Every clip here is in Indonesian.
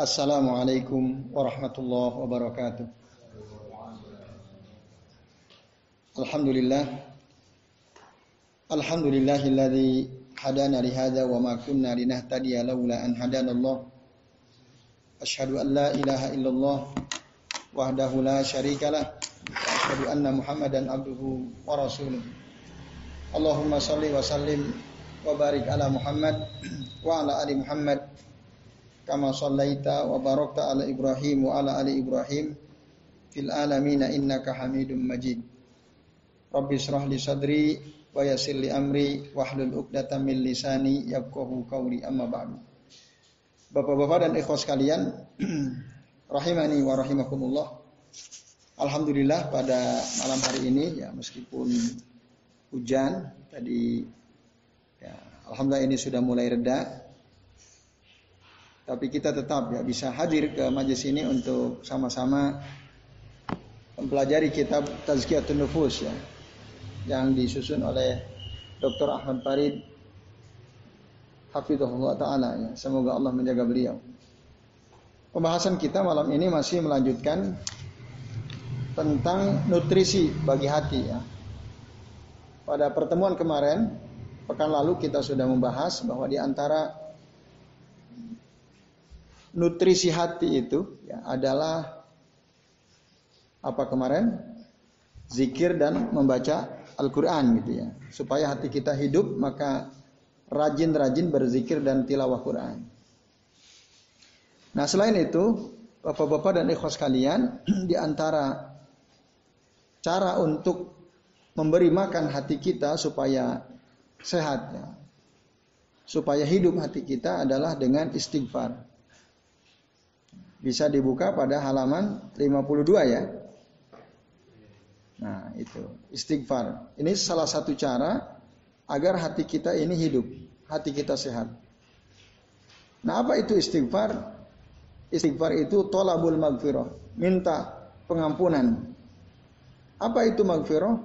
Assalamualaikum warahmatullahi wabarakatuh. Alhamdulillah. Alhamdulillahilladzi hadana wa ma kunna linahtadiya laula Allah. Ilaha illallah wahdahu la syarikalah wa anna Muhammadan abduhu wa rasuluh. Allahumma salli wa sallim wa ala Muhammad wa ala ali Muhammad kama sallaita wa barakta ala Ibrahim wa ala ali Ibrahim fil alamin innaka Hamidum Majid. Rabbi israh li sadri wa yassir li amri wahlul 'uqdatam min lisani yafqahu qawli amma ba'du. Bapak-bapak dan ikhwas sekalian, rahimani wa rahimakumullah. Alhamdulillah pada malam hari ini ya meskipun hujan tadi ya alhamdulillah ini sudah mulai reda. Tapi kita tetap ya bisa hadir ke majelis ini untuk sama-sama mempelajari kitab Tazkiyatun Nufus ya yang disusun oleh Dr. Ahmad Farid Hafizahullah Ta'ala ya. Semoga Allah menjaga beliau. Pembahasan kita malam ini masih melanjutkan tentang nutrisi bagi hati ya. Pada pertemuan kemarin, pekan lalu kita sudah membahas bahwa di antara nutrisi hati itu ya, adalah apa kemarin? Zikir dan membaca Al-Quran gitu ya. Supaya hati kita hidup maka rajin-rajin berzikir dan tilawah Quran. Nah selain itu bapak-bapak dan ikhwas kalian di antara cara untuk memberi makan hati kita supaya sehat ya. Supaya hidup hati kita adalah dengan istighfar. Bisa dibuka pada halaman 52 ya. Nah, itu istighfar. Ini salah satu cara agar hati kita ini hidup, hati kita sehat. Nah, apa itu istighfar? Istighfar itu tolabul magfirah, minta pengampunan. Apa itu magfirah?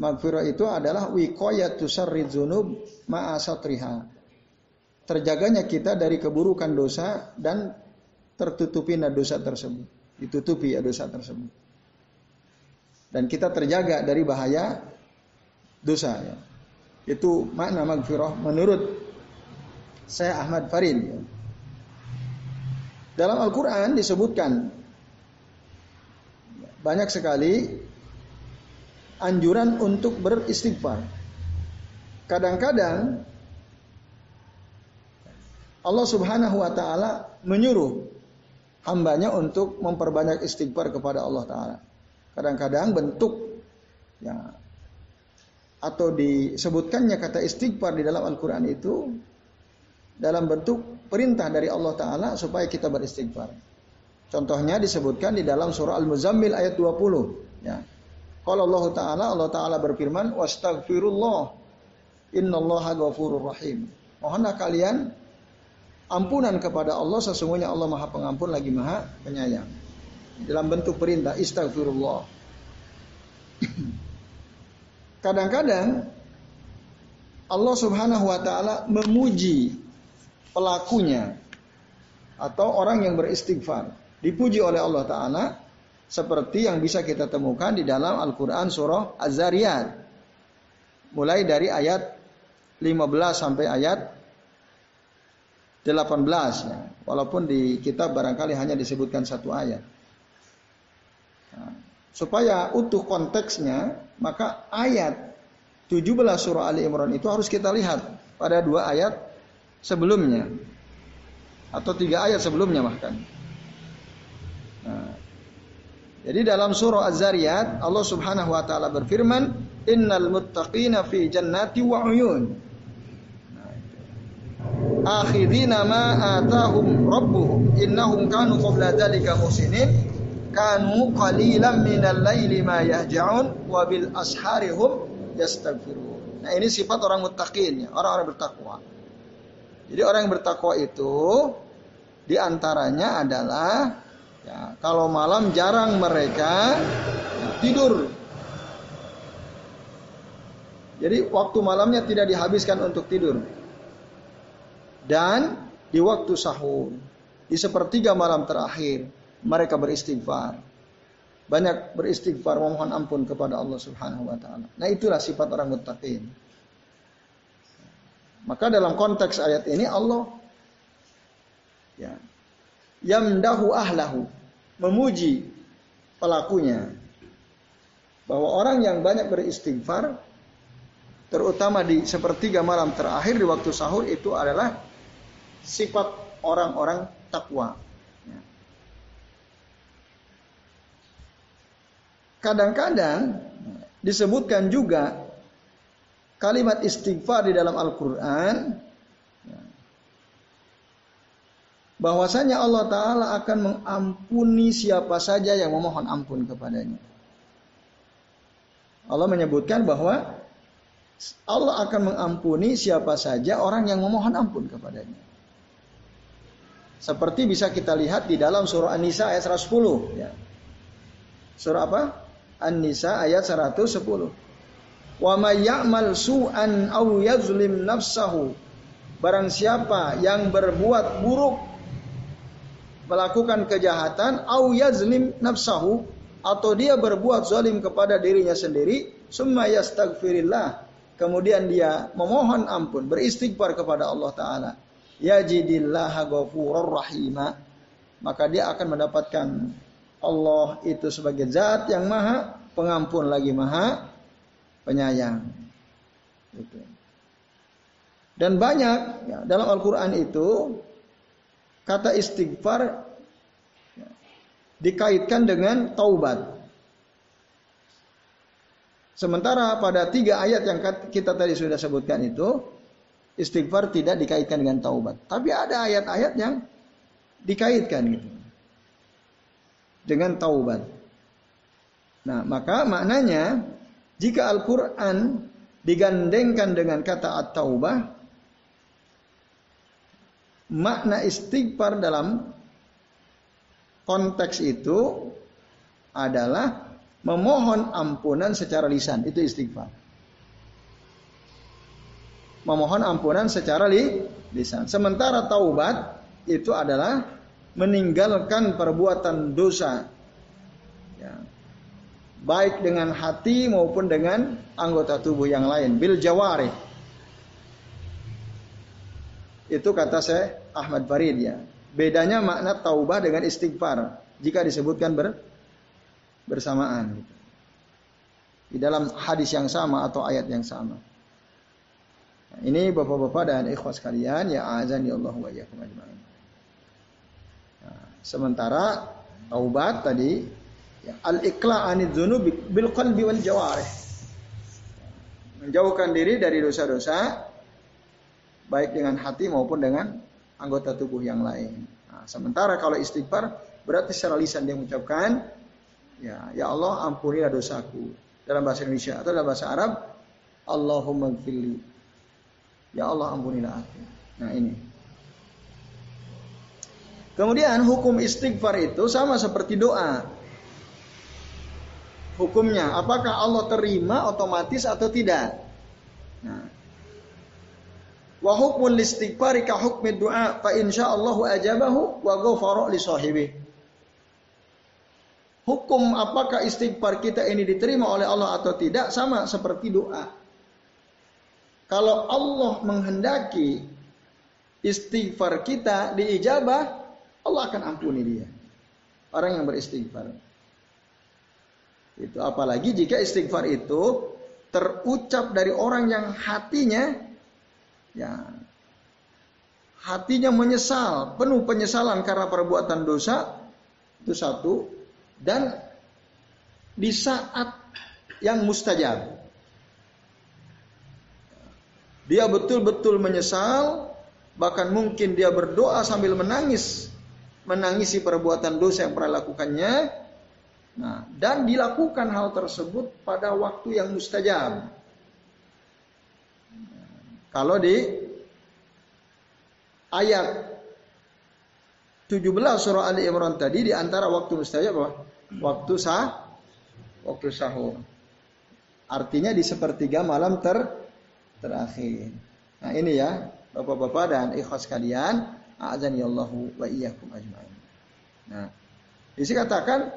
Magfirah itu adalah wiqayatu syarri dzunub ma'asatriha. Terjaganya kita dari keburukan dosa dan tertutupi dosa tersebut. Ditutupi ya dosa tersebut dan kita terjaga dari bahaya dosa ya. Itu makna magfirah menurut saya Ahmad Farid. Ya. Dalam Al-Quran disebutkan banyak sekali anjuran untuk beristighfar. Kadang-kadang Allah Subhanahu wa taala menyuruh hambanya untuk memperbanyak istighfar kepada Allah taala. Kadang-kadang bentuk ya atau disebutkannya kata istighfar di dalam Al-Qur'an itu dalam bentuk perintah dari Allah taala supaya kita beristighfar. Contohnya disebutkan di dalam surah Al-Muzammil ayat 20 ya. Kalau Allah taala Allah taala berfirman wastaghfirullah innallaha ghafurur rahim. Mohonlah kalian ampunan kepada Allah sesungguhnya Allah Maha Pengampun lagi Maha Penyayang dalam bentuk perintah istighfirullah. Kadang-kadang Allah Subhanahu wa taala memuji pelakunya atau orang yang beristighfar. Dipuji oleh Allah taala seperti yang bisa kita temukan di dalam Al-Qur'an surah Az-Zariyat. Mulai dari ayat 15 sampai ayat 18 ya. Walaupun di kitab barangkali hanya disebutkan satu ayat. Nah, supaya utuh konteksnya, maka ayat 17 surah Ali Imran itu harus kita lihat pada dua ayat sebelumnya. Atau tiga ayat sebelumnya bahkan. Nah, jadi dalam surah Az-Zariyat Allah Subhanahu wa taala berfirman, "Innal muttaqina fi jannati wa uyun." Akhidina ma atahum rabbuhum innahum kanu qabla dzalika muhsinin kanu qalilan minal laili ma yahja'un wa bil asharihum yastaghfirun. Nah, ini sifat orang muttaqin ya, orang-orang bertakwa. Jadi orang yang bertakwa itu di antaranya adalah ya, kalau malam jarang mereka ya, tidur. Jadi waktu malamnya tidak dihabiskan untuk tidur. Dan di waktu sahur, di sepertiga malam terakhir, mereka beristighfar. Banyak beristighfar memohon ampun kepada Allah Subhanahu wa taala. Nah, itulah sifat orang muttaqin. Maka dalam konteks ayat ini Allah ya yamdahu ahlahu memuji pelakunya bahwa orang yang banyak beristighfar terutama di sepertiga malam terakhir di waktu sahur itu adalah sifat orang-orang takwa. Ya. Kadang-kadang disebutkan juga kalimat istighfar di dalam Al-Quran ya, bahwasanya Allah Ta'ala akan mengampuni siapa saja yang memohon ampun kepadanya. Allah menyebutkan bahwa Allah akan mengampuni siapa saja orang yang memohon ampun kepadanya. Seperti bisa kita lihat di dalam surah An-Nisa ayat 110 ya. Surah apa? An-Nisa ayat 110. Wa may ya'mal su'an aw yazlim nafsahu. Barang siapa yang berbuat buruk melakukan kejahatan au yazlim nafsahu atau dia berbuat zalim kepada dirinya sendiri summa yastaghfirillah kemudian dia memohon ampun beristighfar kepada Allah taala yajidillaha ghafurur rahima. Maka dia akan mendapatkan Allah itu sebagai zat yang maha pengampun lagi maha penyayang. Dan banyak ya, dalam Al-Quran itu kata istighfar ya, dikaitkan dengan taubat. Sementara pada tiga ayat yang kita tadi sudah sebutkan itu istighfar tidak dikaitkan dengan taubat. Tapi ada ayat-ayat yang dikaitkan gitu. Dengan taubat. Nah, maka maknanya jika Al-Qur'an digandengkan dengan kata at-taubah makna istighfar dalam konteks itu adalah memohon ampunan secara lisan itu istighfar memohon ampunan secara li, lisan. Sementara taubat itu adalah meninggalkan perbuatan dosa. Ya. Baik dengan hati maupun dengan anggota tubuh yang lain. Bil jawari. Itu kata saya Ahmad Farid ya. Bedanya makna taubah dengan istighfar. Jika disebutkan ber, bersamaan. Di dalam hadis yang sama atau ayat yang sama. Ini bapak-bapak dan ikhwas sekalian ya azan ya Allah wa iyyakum ajmain. Nah, sementara taubat tadi ya, al-iqla' anid dzunubi bil qalbi wal jawarih. Menjauhkan diri dari dosa-dosa baik dengan hati maupun dengan anggota tubuh yang lain. Nah, sementara kalau istighfar berarti secara lisan dia mengucapkan ya ya Allah ampunilah dosaku dalam bahasa Indonesia atau dalam bahasa Arab Allahumma gfirli Ya Allah ampunilah aku. Nah ini. Kemudian hukum istighfar itu sama seperti doa. Hukumnya, apakah Allah terima otomatis atau tidak? Nah. Wa hukmul istighfari ka hukmi du'a fa insyaallahu ajabahu wa ghafara li sahibi. Hukum apakah istighfar kita ini diterima oleh Allah atau tidak sama seperti doa. Kalau Allah menghendaki istighfar kita diijabah, Allah akan ampuni dia. Orang yang beristighfar. Itu apalagi jika istighfar itu terucap dari orang yang hatinya ya hatinya menyesal, penuh penyesalan karena perbuatan dosa itu satu dan di saat yang mustajab dia betul-betul menyesal, bahkan mungkin dia berdoa sambil menangis, menangisi perbuatan dosa yang pernah lakukannya. Nah, dan dilakukan hal tersebut pada waktu yang mustajab. Kalau di ayat 17 surah Ali Imran tadi di antara waktu mustajab apa? Waktu sah waktu sahur. Artinya di sepertiga malam ter terakhir. Nah ini ya Bapak-bapak dan ikhwas kalian A'azani Allahu wa iyyakum ajma'in. Nah, di sini katakan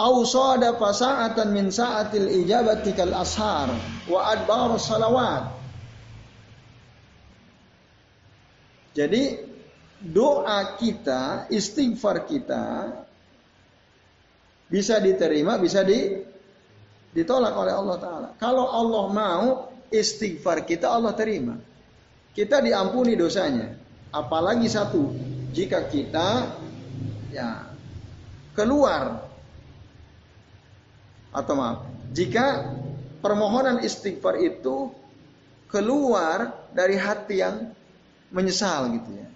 awsada fasa'atan min sa'atil ijabati kal ashar wa adbar salawat. Jadi doa kita, istighfar kita bisa diterima, bisa di, ditolak oleh Allah Ta'ala. Kalau Allah mau istighfar kita, Allah terima. Kita diampuni dosanya. Apalagi satu, jika kita ya keluar atau maaf, jika permohonan istighfar itu keluar dari hati yang menyesal gitu ya.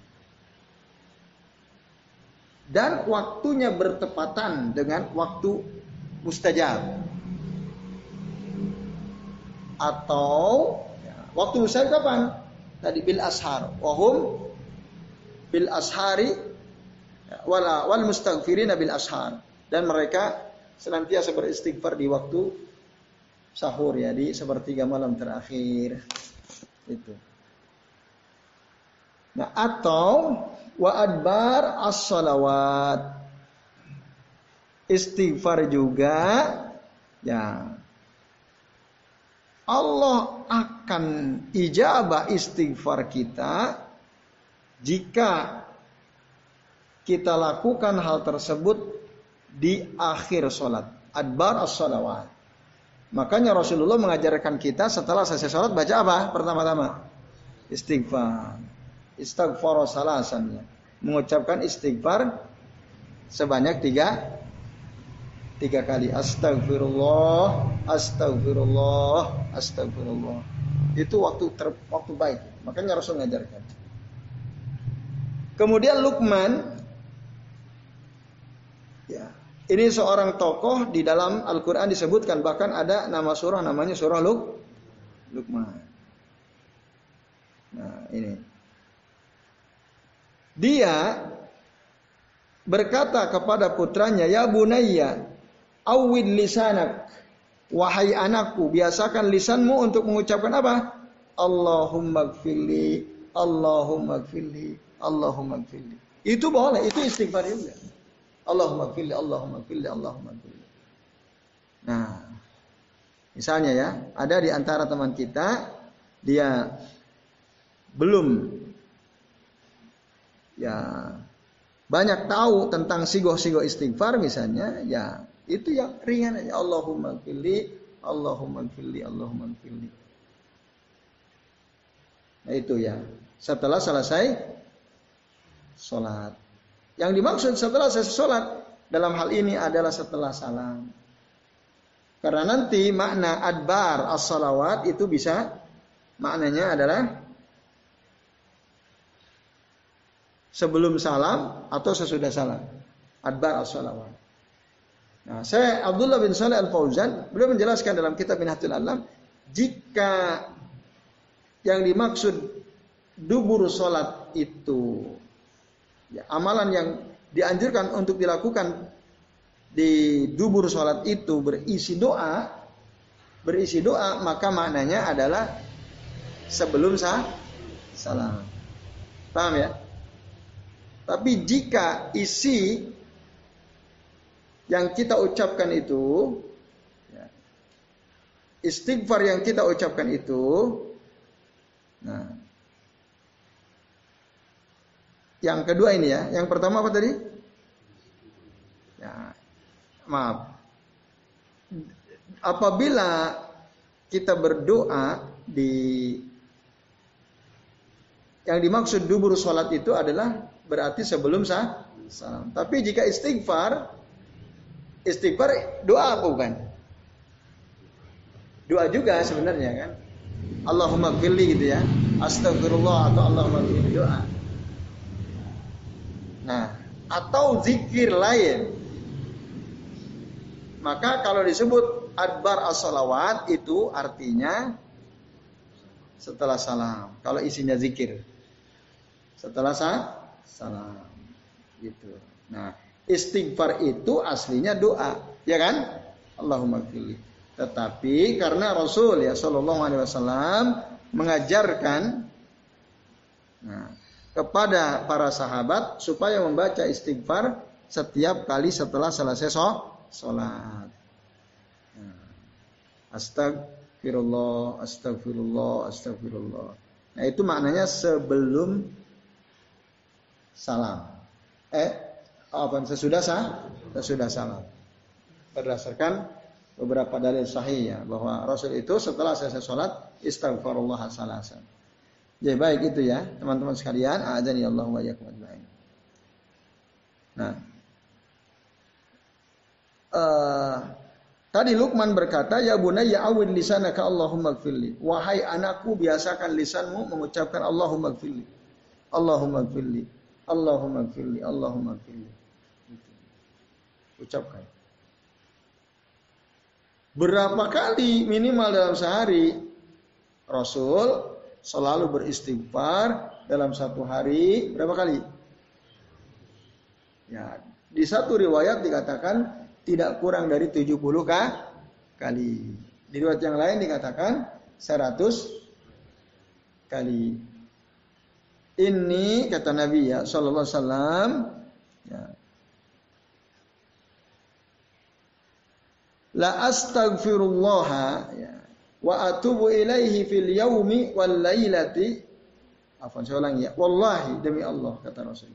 Dan waktunya bertepatan dengan waktu mustajab. Atau ya, waktu mustajab kapan? Tadi bil ashar. Wahum bil ashari wala wal mustaghfirin bil ashar dan mereka senantiasa beristighfar di waktu sahur ya di sepertiga malam terakhir itu. Nah, atau wa adbar as-salawat. Istighfar juga ya Allah akan ijabah istighfar kita jika kita lakukan hal tersebut di akhir sholat. Adbar as-salawat. Makanya Rasulullah mengajarkan kita setelah selesai sholat baca apa? Pertama-tama. Istighfar. Istighfar salasan. Mengucapkan istighfar sebanyak tiga tiga kali astagfirullah astagfirullah astagfirullah itu waktu ter, waktu baik makanya Rasul mengajarkan. Kemudian Lukman, ya, ini seorang tokoh di dalam Al-Quran disebutkan. Bahkan ada nama surah namanya surah Luk, Lukman. Nah ini, dia berkata kepada putranya, ya bunayya, awid lisanak, wahai anakku, biasakan lisanmu untuk mengucapkan apa? Allahumma gfirli, Allahumma gfirli, Allahumma gfirli. Itu boleh, itu istighfar juga. Allahumma gfirli, Allahumma gfirli, Allahumma gfirli. Nah, misalnya ya, ada di antara teman kita, dia belum ya banyak tahu tentang sigoh-sigoh istighfar misalnya, ya itu yang ringan aja. Allahumma gfirli, Allahumma gfirli, Allahumma gfirli. Nah itu ya. Setelah selesai sholat. Yang dimaksud setelah saya sholat dalam hal ini adalah setelah salam. Karena nanti makna adbar as-salawat itu bisa maknanya adalah sebelum salam atau sesudah salam. Adbar as-salawat. Nah, saya Abdullah bin Saleh Al-Fauzan beliau menjelaskan dalam kitab Minhatul Alam jika yang dimaksud dubur sholat itu Ya, amalan yang dianjurkan untuk dilakukan di dubur sholat itu berisi doa, berisi doa, maka maknanya adalah sebelum sah, salam. Paham ya? Tapi jika isi yang kita ucapkan itu, ya, istighfar yang kita ucapkan itu, nah, Yang kedua ini ya. Yang pertama apa tadi? Ya, maaf. Apabila kita berdoa di yang dimaksud dubur sholat itu adalah berarti sebelum sah salam. Tapi jika istighfar, istighfar doa apa bukan? Doa juga sebenarnya kan. Allahumma gfirli gitu ya. Astagfirullah atau Allahumma gfirli doa. Nah, atau zikir lain. Maka kalau disebut adbar as-salawat itu artinya setelah salam. Kalau isinya zikir. Setelah salam. Gitu. Nah, istighfar itu aslinya doa, ya kan? Allahumma gfirli. Tetapi karena Rasul ya Shallallahu Alaihi Wasallam mengajarkan, nah, kepada para sahabat supaya membaca istighfar setiap kali setelah selesai sholat. Nah, astagfirullah, astagfirullah, astagfirullah. Nah itu maknanya sebelum salam. Eh, apa sesudah sah? Sesudah salam. Berdasarkan beberapa dalil sahih ya bahwa Rasul itu setelah selesai sholat istighfarullah salasan. Ya baik itu ya teman-teman sekalian. Adzani Allah wa Nah, uh, tadi Lukman berkata, ya bunayya awin lisanaka Allahumma gfirli. Wahai anakku biasakan lisanmu mengucapkan Allahumma gfirli. Allahumma gfirli. Allahumma gfirli. Allahumma gfirli. Ucapkan. Berapa kali minimal dalam sehari Rasul selalu beristighfar dalam satu hari berapa kali? Ya, di satu riwayat dikatakan tidak kurang dari 70 kah? kali. Di riwayat yang lain dikatakan 100 kali. Ini kata Nabi ya sallallahu alaihi wasallam ya. La astaghfirullah ya wa atubu ilaihi fil yaumi wal lailati. Afwan saya ulangi ya. Wallahi demi Allah kata Rasul.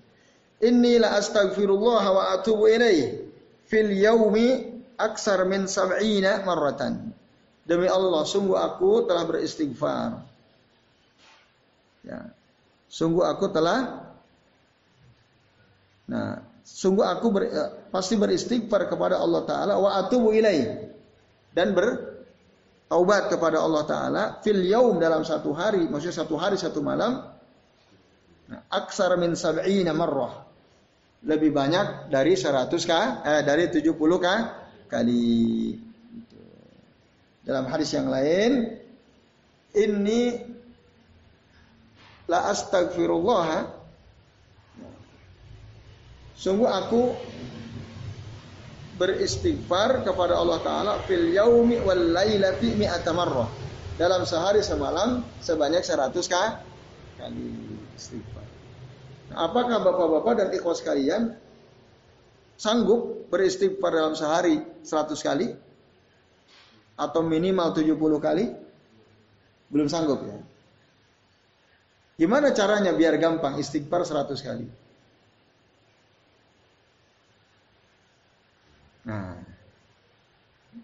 Inni la astaghfirullah wa atubu ilaihi fil yaumi aksar min sab'ina marratan. Demi Allah sungguh aku telah beristighfar. Ya sungguh aku telah nah sungguh aku ber, pasti beristighfar kepada Allah taala wa atubu ilaihi dan ber taubat kepada Allah Taala fil yaum dalam satu hari, maksudnya satu hari satu malam, nah, aksar min sab'ina marrah. Lebih banyak dari 100 kah? Eh, dari 70 kah? Kali. Dalam hadis yang lain, ini la astagfirullah. Sungguh aku beristighfar kepada Allah Ta'ala fil yaumi wal lailati mi'ata marrah. Dalam sehari semalam sebanyak 100 kali istighfar. Nah, apakah bapak-bapak dan ikhwas kalian sanggup beristighfar dalam sehari 100 kali? Atau minimal 70 kali? Belum sanggup ya. Gimana caranya biar gampang istighfar 100 kali?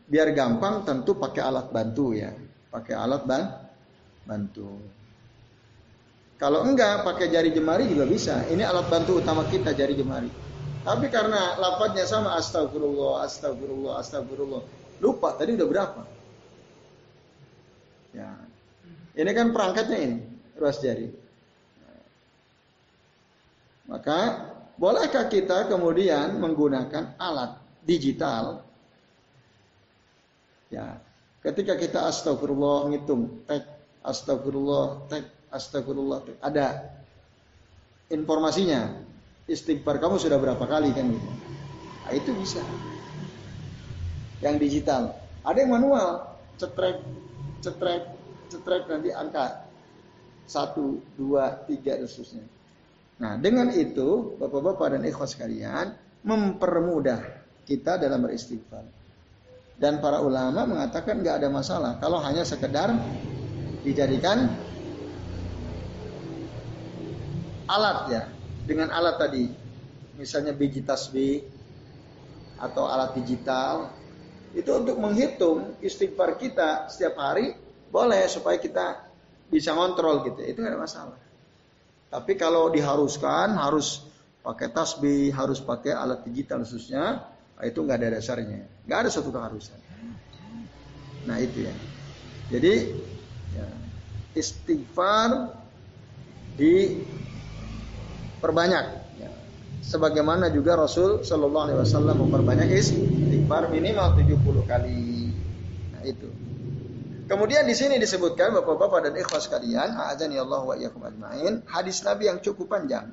Biar gampang tentu pakai alat bantu ya, pakai alat ban bantu. Kalau enggak pakai jari jemari juga bisa. Ini alat bantu utama kita jari jemari. Tapi karena lapatnya sama astagfirullah, astagfirullah, astagfirullah. Lupa tadi udah berapa? Ya. Ini kan perangkatnya ini, ruas jari. Maka bolehkah kita kemudian menggunakan alat digital, ya ketika kita astagfirullah ngitung, tek, astagfirullah, tek, astagfirullah, tek, ada informasinya. Istighfar kamu sudah berapa kali kan. Nah, itu bisa. Yang digital. Ada yang manual, cetrek, cetrek, cetrek nanti angka satu, dua, tiga dan seterusnya. Nah dengan itu bapak-bapak dan ikhwas sekalian mempermudah kita dalam beristighfar. Dan para ulama mengatakan nggak ada masalah. Kalau hanya sekedar dijadikan alat ya. Dengan alat tadi. Misalnya biji tasbih atau alat digital. Itu untuk menghitung istighfar kita setiap hari boleh supaya kita bisa ngontrol gitu. Itu nggak ada masalah. Tapi kalau diharuskan harus pakai tasbih harus pakai alat digital khususnya itu nggak ada dasarnya, nggak ada satu keharusan. Nah itu ya. Jadi ya, istighfar diperbanyak. Ya. Sebagaimana juga Rasul Shallallahu Alaihi Wasallam memperbanyak istighfar minimal 70 kali. Nah itu. Kemudian di sini disebutkan bapak-bapak dan ikhwas kalian, azani Allah wa ajmain, hadis Nabi yang cukup panjang.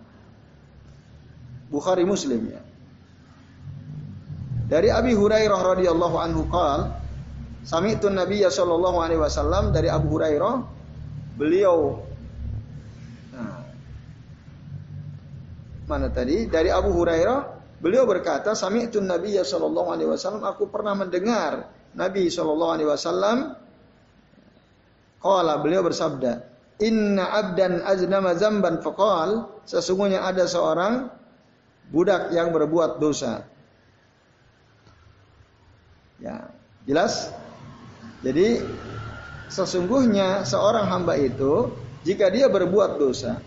Bukhari Muslim ya. Dari Abi Hurairah radhiyallahu anhu qal, sami'tu Nabiy sallallahu alaihi wasallam dari Abu Hurairah beliau nah, mana tadi? Dari Abu Hurairah, beliau berkata, "Sami'tu Nabi sallallahu alaihi wasallam, aku pernah mendengar Nabi sallallahu alaihi wasallam qala beliau bersabda, "Inna abdan aznama zamban faqal" Sesungguhnya ada seorang budak yang berbuat dosa. Ya, jelas? Jadi sesungguhnya seorang hamba itu jika dia berbuat dosa,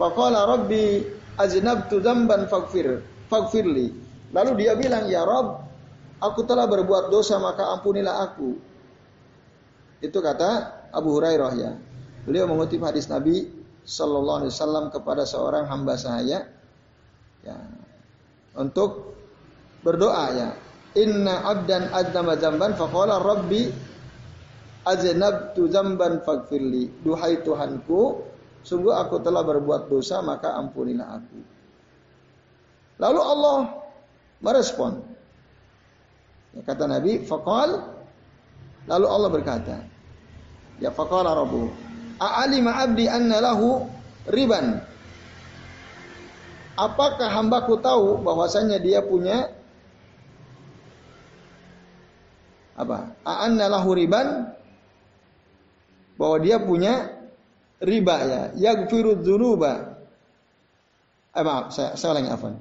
faqala rabbi aznabtu dzamban faghfir faghfirli. Lalu dia bilang, "Ya Rabb, aku telah berbuat dosa maka ampunilah aku." Itu kata Abu Hurairah ya. Beliau mengutip hadis Nabi sallallahu alaihi wasallam kepada seorang hamba sahaya ya untuk berdoa ya Inna abdan adnama zamban faqala rabbi aznabtu zamban faghfirli. Duhai Tuhanku, sungguh aku telah berbuat dosa maka ampunilah aku. Lalu Allah merespon. Ya, kata Nabi, faqal lalu Allah berkata, ya faqala rabbu a'alima abdi anna lahu riban. Apakah hambaku tahu bahwasanya dia punya apa? A'anna lahu riban bahwa dia punya riba ya, yaghfiru dzunuba. Eh, maaf, saya saya ulangi afan.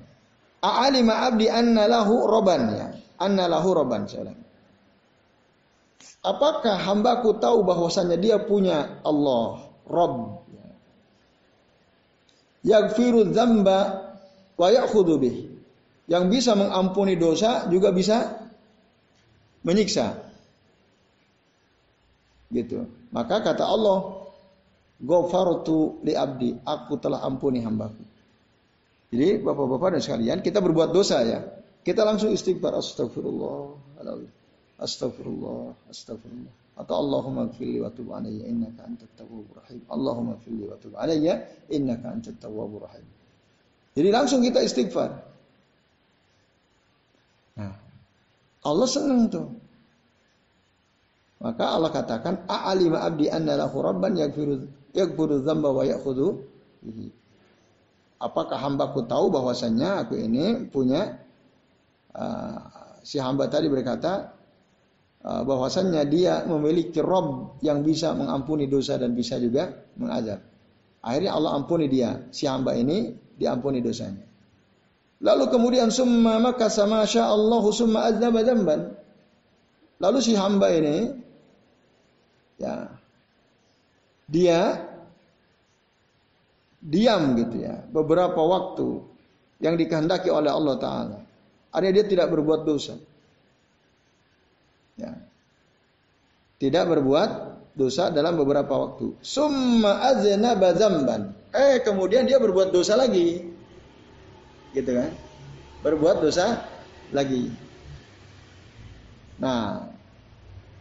A'alima abdi anna lahu roban ya. Anna lahu roban saya ulangi. Apakah hambaku tahu bahwasanya dia punya Allah, Rob. Ya. Yaghfiru dzamba wa ya'khudhu bih. Yang bisa mengampuni dosa juga bisa menyiksa. Gitu. Maka kata Allah, Ghafartu li abdi, aku telah ampuni hambaku. Jadi bapak-bapak dan sekalian, kita berbuat dosa ya. Kita langsung istighfar astagfirullah. Astagfirullah, astagfirullah. Atau Allahumma gfirli wa tub alayya innaka antat tawwabur rahim. Allahumma gfirli wa tub alayya innaka antat tawwabur rahim. Jadi langsung kita istighfar. Nah, Allah senang tuh. Maka Allah katakan, "A'alima abdi anna lahu rabban yaghfiru yaghfiru dzamba wa ya'khudhu bihi." Apakah hambaku tahu bahwasannya aku ini punya uh, si hamba tadi berkata uh, bahwasannya dia memiliki Rob yang bisa mengampuni dosa dan bisa juga mengazab. Akhirnya Allah ampuni dia, si hamba ini diampuni dosanya. Lalu kemudian summa maka sama Allah summa adzaba dzamban. Lalu si hamba ini ya dia diam gitu ya beberapa waktu yang dikehendaki oleh Allah taala. Artinya dia tidak berbuat dosa. Ya. Tidak berbuat dosa dalam beberapa waktu. Summa azna bazamban. Eh kemudian dia berbuat dosa lagi gitu kan. Berbuat dosa lagi. Nah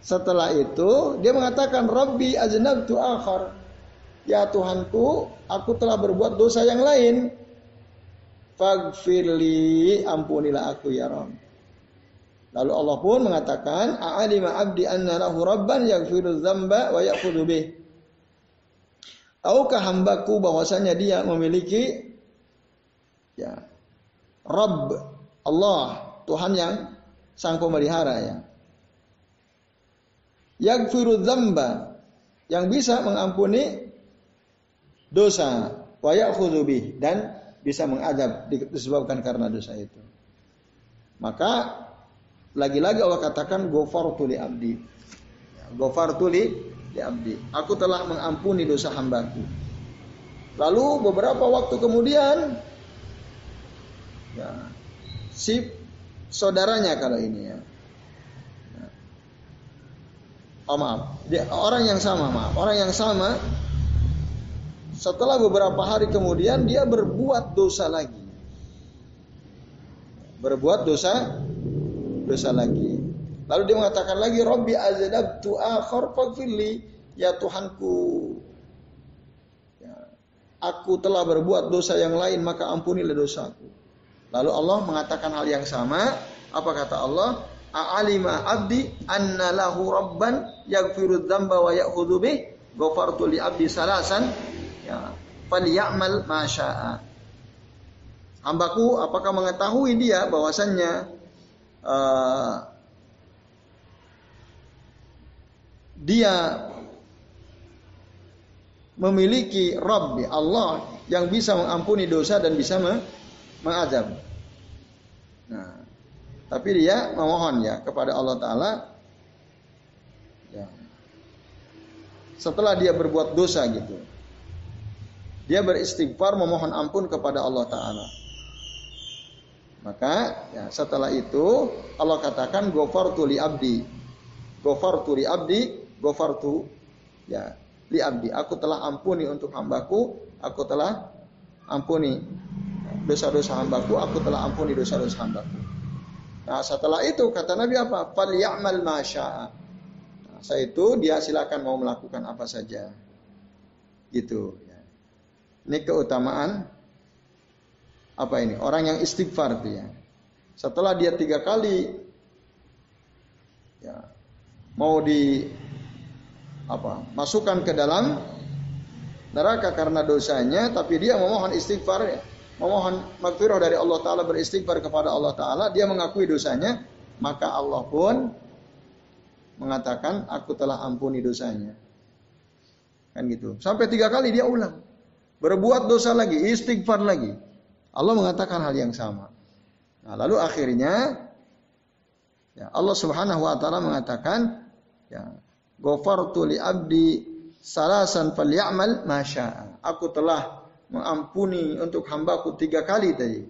setelah itu dia mengatakan Rabbi aznabtu akhar. Ya Tuhanku aku telah berbuat dosa yang lain. Fagfirli ampunilah aku ya Rabb. Lalu Allah pun mengatakan, "A'alima 'abdi anna lahu rabban yaghfiru dzamba wa ya'khudhu bih." Tahukah hambaku bahwasanya dia memiliki ya Rabb Allah, Tuhan yang sang pemelihara ya. Yaghfiru dzamba yang bisa mengampuni dosa wa ya'khudhu dan bisa mengadab disebabkan karena dosa itu. Maka lagi-lagi Allah katakan ghafartu li abdi. Ghafartu li abdi. Aku telah mengampuni dosa hambaku. Lalu beberapa waktu kemudian Ya. Si saudaranya kalau ini ya. Oh maaf, dia, orang yang sama maaf, orang yang sama. Setelah beberapa hari kemudian dia berbuat dosa lagi. Berbuat dosa, dosa lagi. Lalu dia mengatakan lagi, Robbi azadabtu akhar faghfirli. Ya Tuhanku, ya, aku telah berbuat dosa yang lain, maka ampunilah dosaku. Lalu Allah mengatakan hal yang sama. Apa kata Allah? A'alima abdi anna lahu rabban yaghfiru dzamba wa ya'khudhu bih. Ghafartu li abdi salasan. Ya, falyamal ma syaa. Hambaku apakah mengetahui dia bahwasannya uh, dia memiliki Rabb Allah yang bisa mengampuni dosa dan bisa mengazab. Nah, tapi dia memohon ya kepada Allah Taala. Ya. Setelah dia berbuat dosa gitu, dia beristighfar memohon ampun kepada Allah Taala. Maka ya, setelah itu Allah katakan gofartu li abdi. Gofartu li abdi, gofartu ya li abdi. Aku telah ampuni untuk hambaku, aku telah ampuni dosa-dosa hambaku, aku telah ampuni dosa-dosa hambaku. Nah setelah itu kata Nabi apa? Fal ya'mal masya'a. Nah, itu dia silakan mau melakukan apa saja. Gitu. Ya. Ini keutamaan apa ini? Orang yang istighfar dia. Setelah dia tiga kali ya, mau di apa? Masukkan ke dalam neraka karena dosanya, tapi dia memohon istighfar, ya. Memohon maghfirah dari Allah Taala beristighfar kepada Allah Taala, dia mengakui dosanya, maka Allah pun mengatakan aku telah ampuni dosanya. Kan gitu. Sampai tiga kali dia ulang. Berbuat dosa lagi, istighfar lagi. Allah mengatakan hal yang sama. Nah, lalu akhirnya ya, Allah Subhanahu wa taala mengatakan ya, "Ghafartu li abdi salasan falyamal masya'a." Aku telah mengampuni untuk hambaku tiga kali tadi.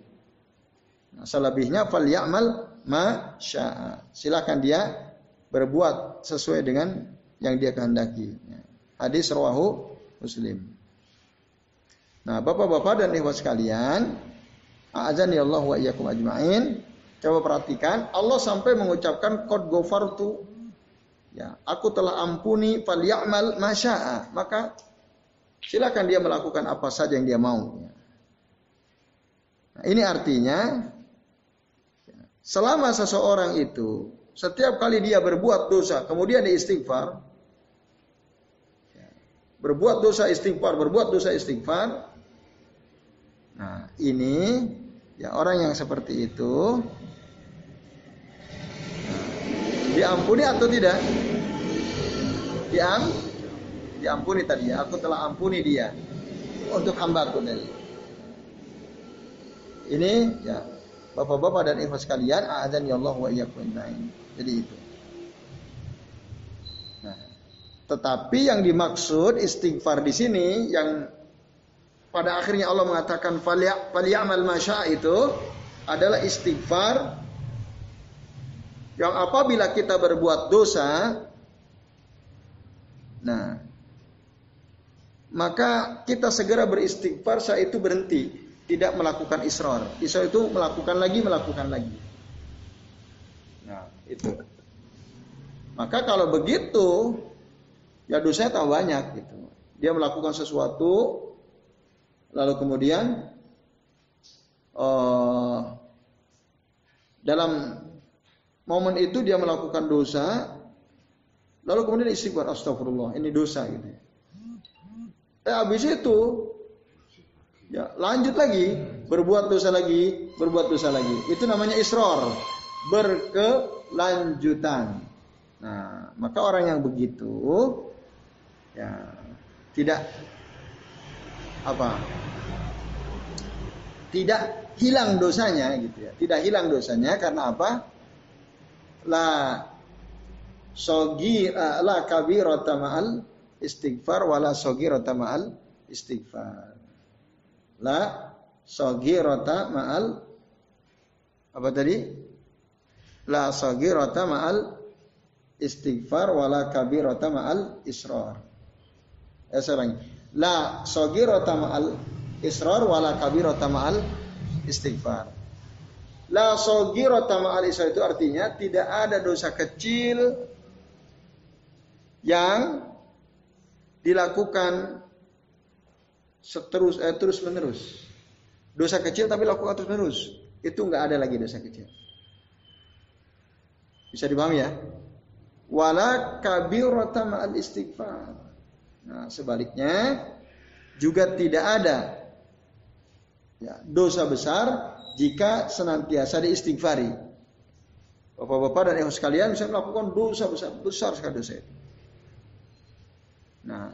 Nah, selebihnya falyamal masya'a. Silakan dia berbuat sesuai dengan yang dia kehendaki. Ya. Hadis rawahu Muslim. Nah, Bapak-bapak dan ibu sekalian, Azan ya Allah wa iyyakum ajmain. Coba perhatikan, Allah sampai mengucapkan qad ghafartu. Ya, aku telah ampuni falyamal masya'a. Maka silakan dia melakukan apa saja yang dia mau. Nah, ini artinya ya, selama seseorang itu setiap kali dia berbuat dosa kemudian dia istighfar berbuat dosa istighfar berbuat dosa istighfar nah ini Ya orang yang seperti itu diampuni atau tidak? Diam, diampuni tadi ya. Aku telah ampuni dia untuk hambaku tadi. Ini ya bapak-bapak dan ikhwas sekalian, azan ya Allah wa Jadi itu. Nah, tetapi yang dimaksud istighfar di sini yang pada akhirnya Allah mengatakan falyamal masya itu adalah istighfar yang apabila kita berbuat dosa nah maka kita segera beristighfar saat itu berhenti. Tidak melakukan israr. Israr itu melakukan lagi melakukan lagi. Nah itu. Maka kalau begitu ya dosanya tak banyak gitu. Dia melakukan sesuatu Lalu kemudian uh, dalam momen itu dia melakukan dosa, lalu kemudian istighfar. Astagfirullah, ini dosa gitu. Eh habis itu ya lanjut lagi, berbuat dosa lagi, berbuat dosa lagi. Itu namanya isror, berkelanjutan. Nah, maka orang yang begitu ya tidak apa tidak hilang dosanya gitu ya tidak hilang dosanya karena apa la sogi uh, la kabirata ma'al istighfar wala sogirata ma'al istighfar. La sogirata ma'al apa tadi? La sogirata ma'al istighfar wala kabirata ma'al israr. Eh, serang la sogirota ma'al israr wala kabirota ma'al istighfar. La sogirota ma'al israr itu artinya tidak ada dosa kecil yang dilakukan seterus eh, terus menerus. Dosa kecil tapi lakukan terus menerus. Itu nggak ada lagi dosa kecil. Bisa dipahami ya? Wala kabirota ma'al istighfar. Nah, sebaliknya juga tidak ada Ya, dosa besar jika senantiasa diistighfari. Bapak-bapak dan ibu sekalian bisa melakukan dosa besar, besar sekali dosa itu. Nah,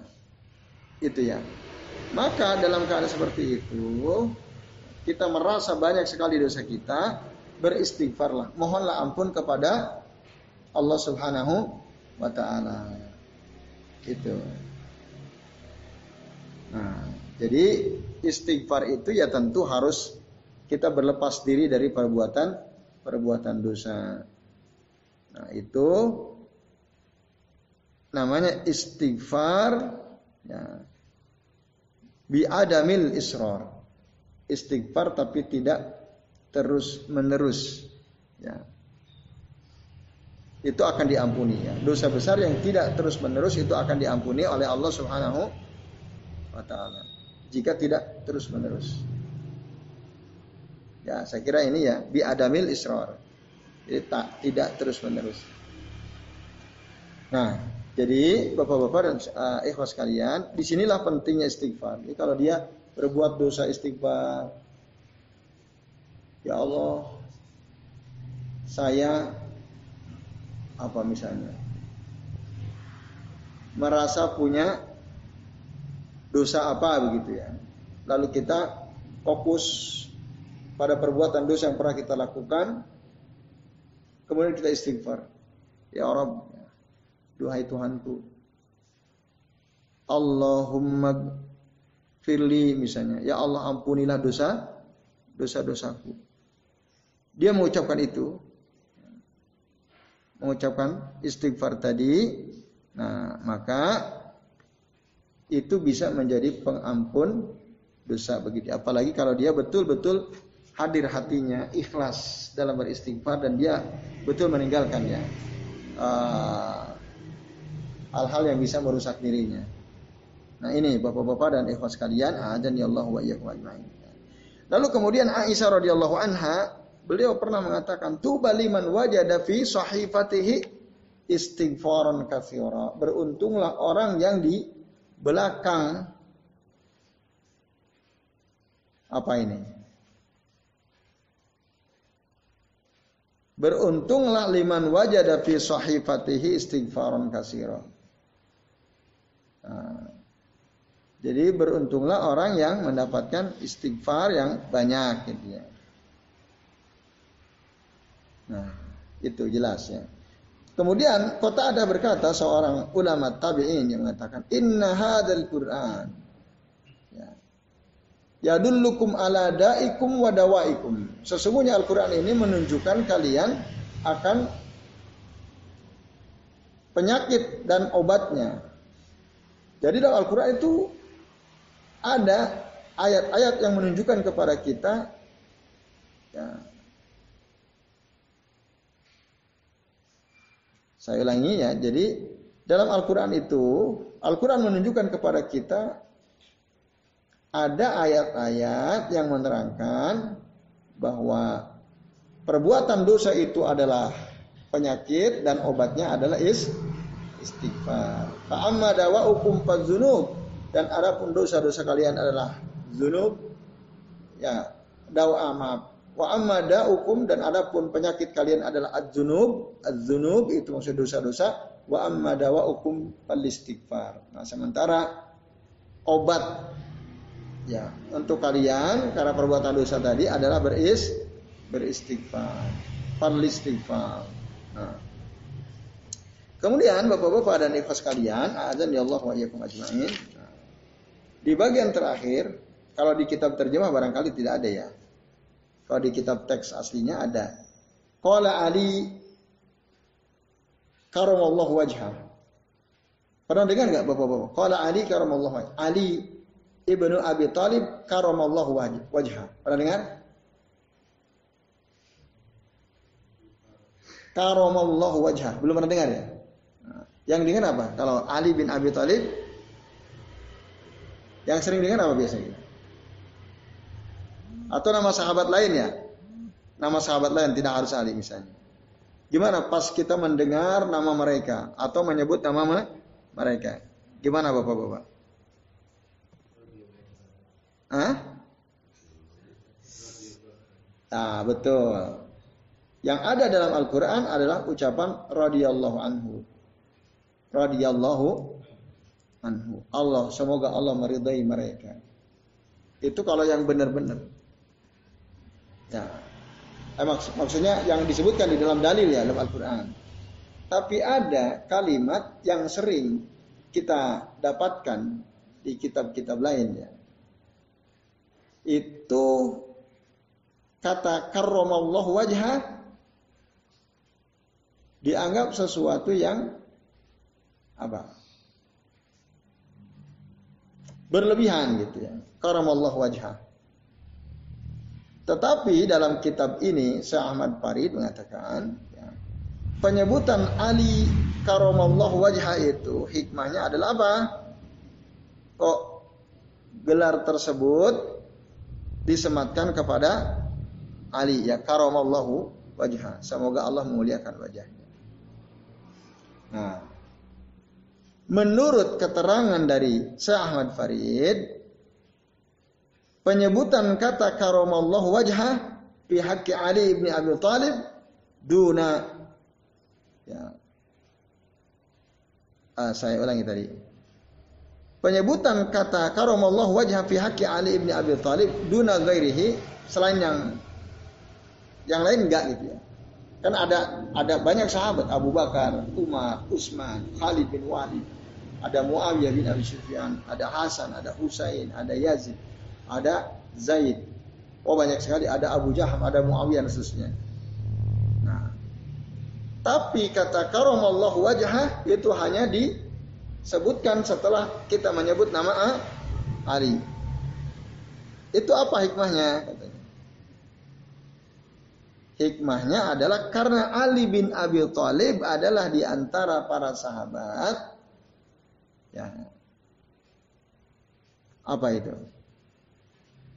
itu ya. Maka dalam keadaan seperti itu, kita merasa banyak sekali dosa kita, beristighfarlah, mohonlah ampun kepada Allah Subhanahu wa taala. Itu. Nah, jadi istighfar itu ya tentu harus kita berlepas diri dari perbuatan perbuatan dosa. Nah, itu namanya istighfar ya. Bi adamil israr. Istighfar tapi tidak terus menerus ya. Itu akan diampuni ya. Dosa besar yang tidak terus menerus itu akan diampuni oleh Allah Subhanahu wa taala. Jika tidak terus menerus. Ya, saya kira ini ya bi adamil israr. Jadi tak tidak terus menerus. Nah, jadi bapak-bapak dan uh, ikhwas kalian, di sinilah pentingnya istighfar. Jadi kalau dia berbuat dosa istighfar, ya Allah, saya apa misalnya merasa punya dosa apa begitu ya. Lalu kita fokus pada perbuatan dosa yang pernah kita lakukan, kemudian kita istighfar. Ya Allah, duhai Tuhanku, Allahumma firli misalnya, ya Allah ampunilah dosa dosa-dosaku. Dia mengucapkan itu, mengucapkan istighfar tadi, nah maka itu bisa menjadi pengampun dosa begitu. Apalagi kalau dia betul-betul hadir hatinya, ikhlas dalam beristighfar dan dia betul meninggalkan ya uh, hal-hal yang bisa merusak dirinya. Nah ini bapak-bapak dan ikhlas kalian, adan ya Allah wa ajma'in. Lalu kemudian Aisyah radhiyallahu anha, beliau pernah mengatakan, "Tuba liman wajada fi sahifatihi istighfaran katsira." Beruntunglah orang yang di belakang apa ini? Beruntunglah liman wajada fi sahifatihi istighfaran kasira. Nah, jadi beruntunglah orang yang mendapatkan istighfar yang banyak gitu ya. Nah, itu jelas ya. Kemudian kota ada berkata seorang ulama tabi'in yang mengatakan inna hadzal Qur'an Yadullukum ala da'ikum wa dawaikum. Sesungguhnya Al-Quran ini menunjukkan kalian akan penyakit dan obatnya. Jadi dalam Al-Quran itu ada ayat-ayat yang menunjukkan kepada kita ya, Saya ulangi ya. Jadi dalam Al-Quran itu, Al-Quran menunjukkan kepada kita ada ayat-ayat yang menerangkan bahwa perbuatan dosa itu adalah penyakit dan obatnya adalah is istighfar. Fa'amma dawa'ukum fadzunub dan adapun dosa-dosa kalian adalah zunub ya dawa maaf wa amma da'ukum dan adapun penyakit kalian adalah adzunub adzunub itu maksud dosa-dosa wa amma dawa'ukum fal istighfar. Nah, sementara obat Ya, untuk kalian karena perbuatan dosa tadi adalah beris beristighfar, istighfar. Nah. Kemudian Bapak-bapak dan ikhlas kalian, azan ya Allah wa ajmain. Di bagian terakhir, kalau di kitab terjemah barangkali tidak ada ya. Kalau di kitab teks aslinya ada. Qala Ali karamallahu wajha. Pernah dengar nggak Bapak-bapak? Qala Ali karamallahu wajha. Ali ibnu Abi Talib karamallahu wajah. Pernah dengar? Karamallahu wajah. Belum pernah dengar ya? Yang dengar apa? Kalau Ali bin Abi Talib yang sering dengar apa biasanya? Atau nama sahabat lain ya? Nama sahabat lain tidak harus Ali misalnya. Gimana pas kita mendengar nama mereka atau menyebut nama mereka? Gimana Bapak-bapak? Hah? Nah, betul. Yang ada dalam Al-Quran adalah ucapan radhiyallahu anhu. Radhiyallahu anhu. Allah, semoga Allah meridai mereka. Itu kalau yang benar-benar. Ya. Eh, maks maksudnya yang disebutkan di dalam dalil ya dalam Al-Quran. Tapi ada kalimat yang sering kita dapatkan di kitab-kitab lain ya. Itu kata karramallahu wajha dianggap sesuatu yang apa? Berlebihan gitu ya. Karamallahu wajha. Tetapi dalam kitab ini Syekh Ahmad Farid mengatakan ya, penyebutan Ali karamallahu wajha itu hikmahnya adalah apa? Kok gelar tersebut disematkan kepada Ali ya karamallahu wajha. Semoga Allah memuliakan wajahnya. Nah, menurut keterangan dari Syekh Ahmad Farid, penyebutan kata karamallahu wajha fi haqqi Ali ibn Abi Thalib duna ya. Ah, saya ulangi tadi. Penyebutan kata karamallahu wajha fi haqqi Ali ibn Abi Thalib duna ghairihi selain yang yang lain enggak gitu ya. Kan ada ada banyak sahabat Abu Bakar, Umar, Utsman, Khalid bin Walid, ada Muawiyah bin Abi Sufyan, ada Hasan, ada Husain, ada Yazid, ada Zaid. Oh banyak sekali ada Abu Jaham, ada Muawiyah dan seterusnya. Nah, tapi kata karamallahu wajah itu hanya disebutkan setelah kita menyebut nama Ali. Itu apa hikmahnya? Hikmahnya adalah karena Ali bin Abi Thalib adalah di antara para sahabat. Ya. Apa itu?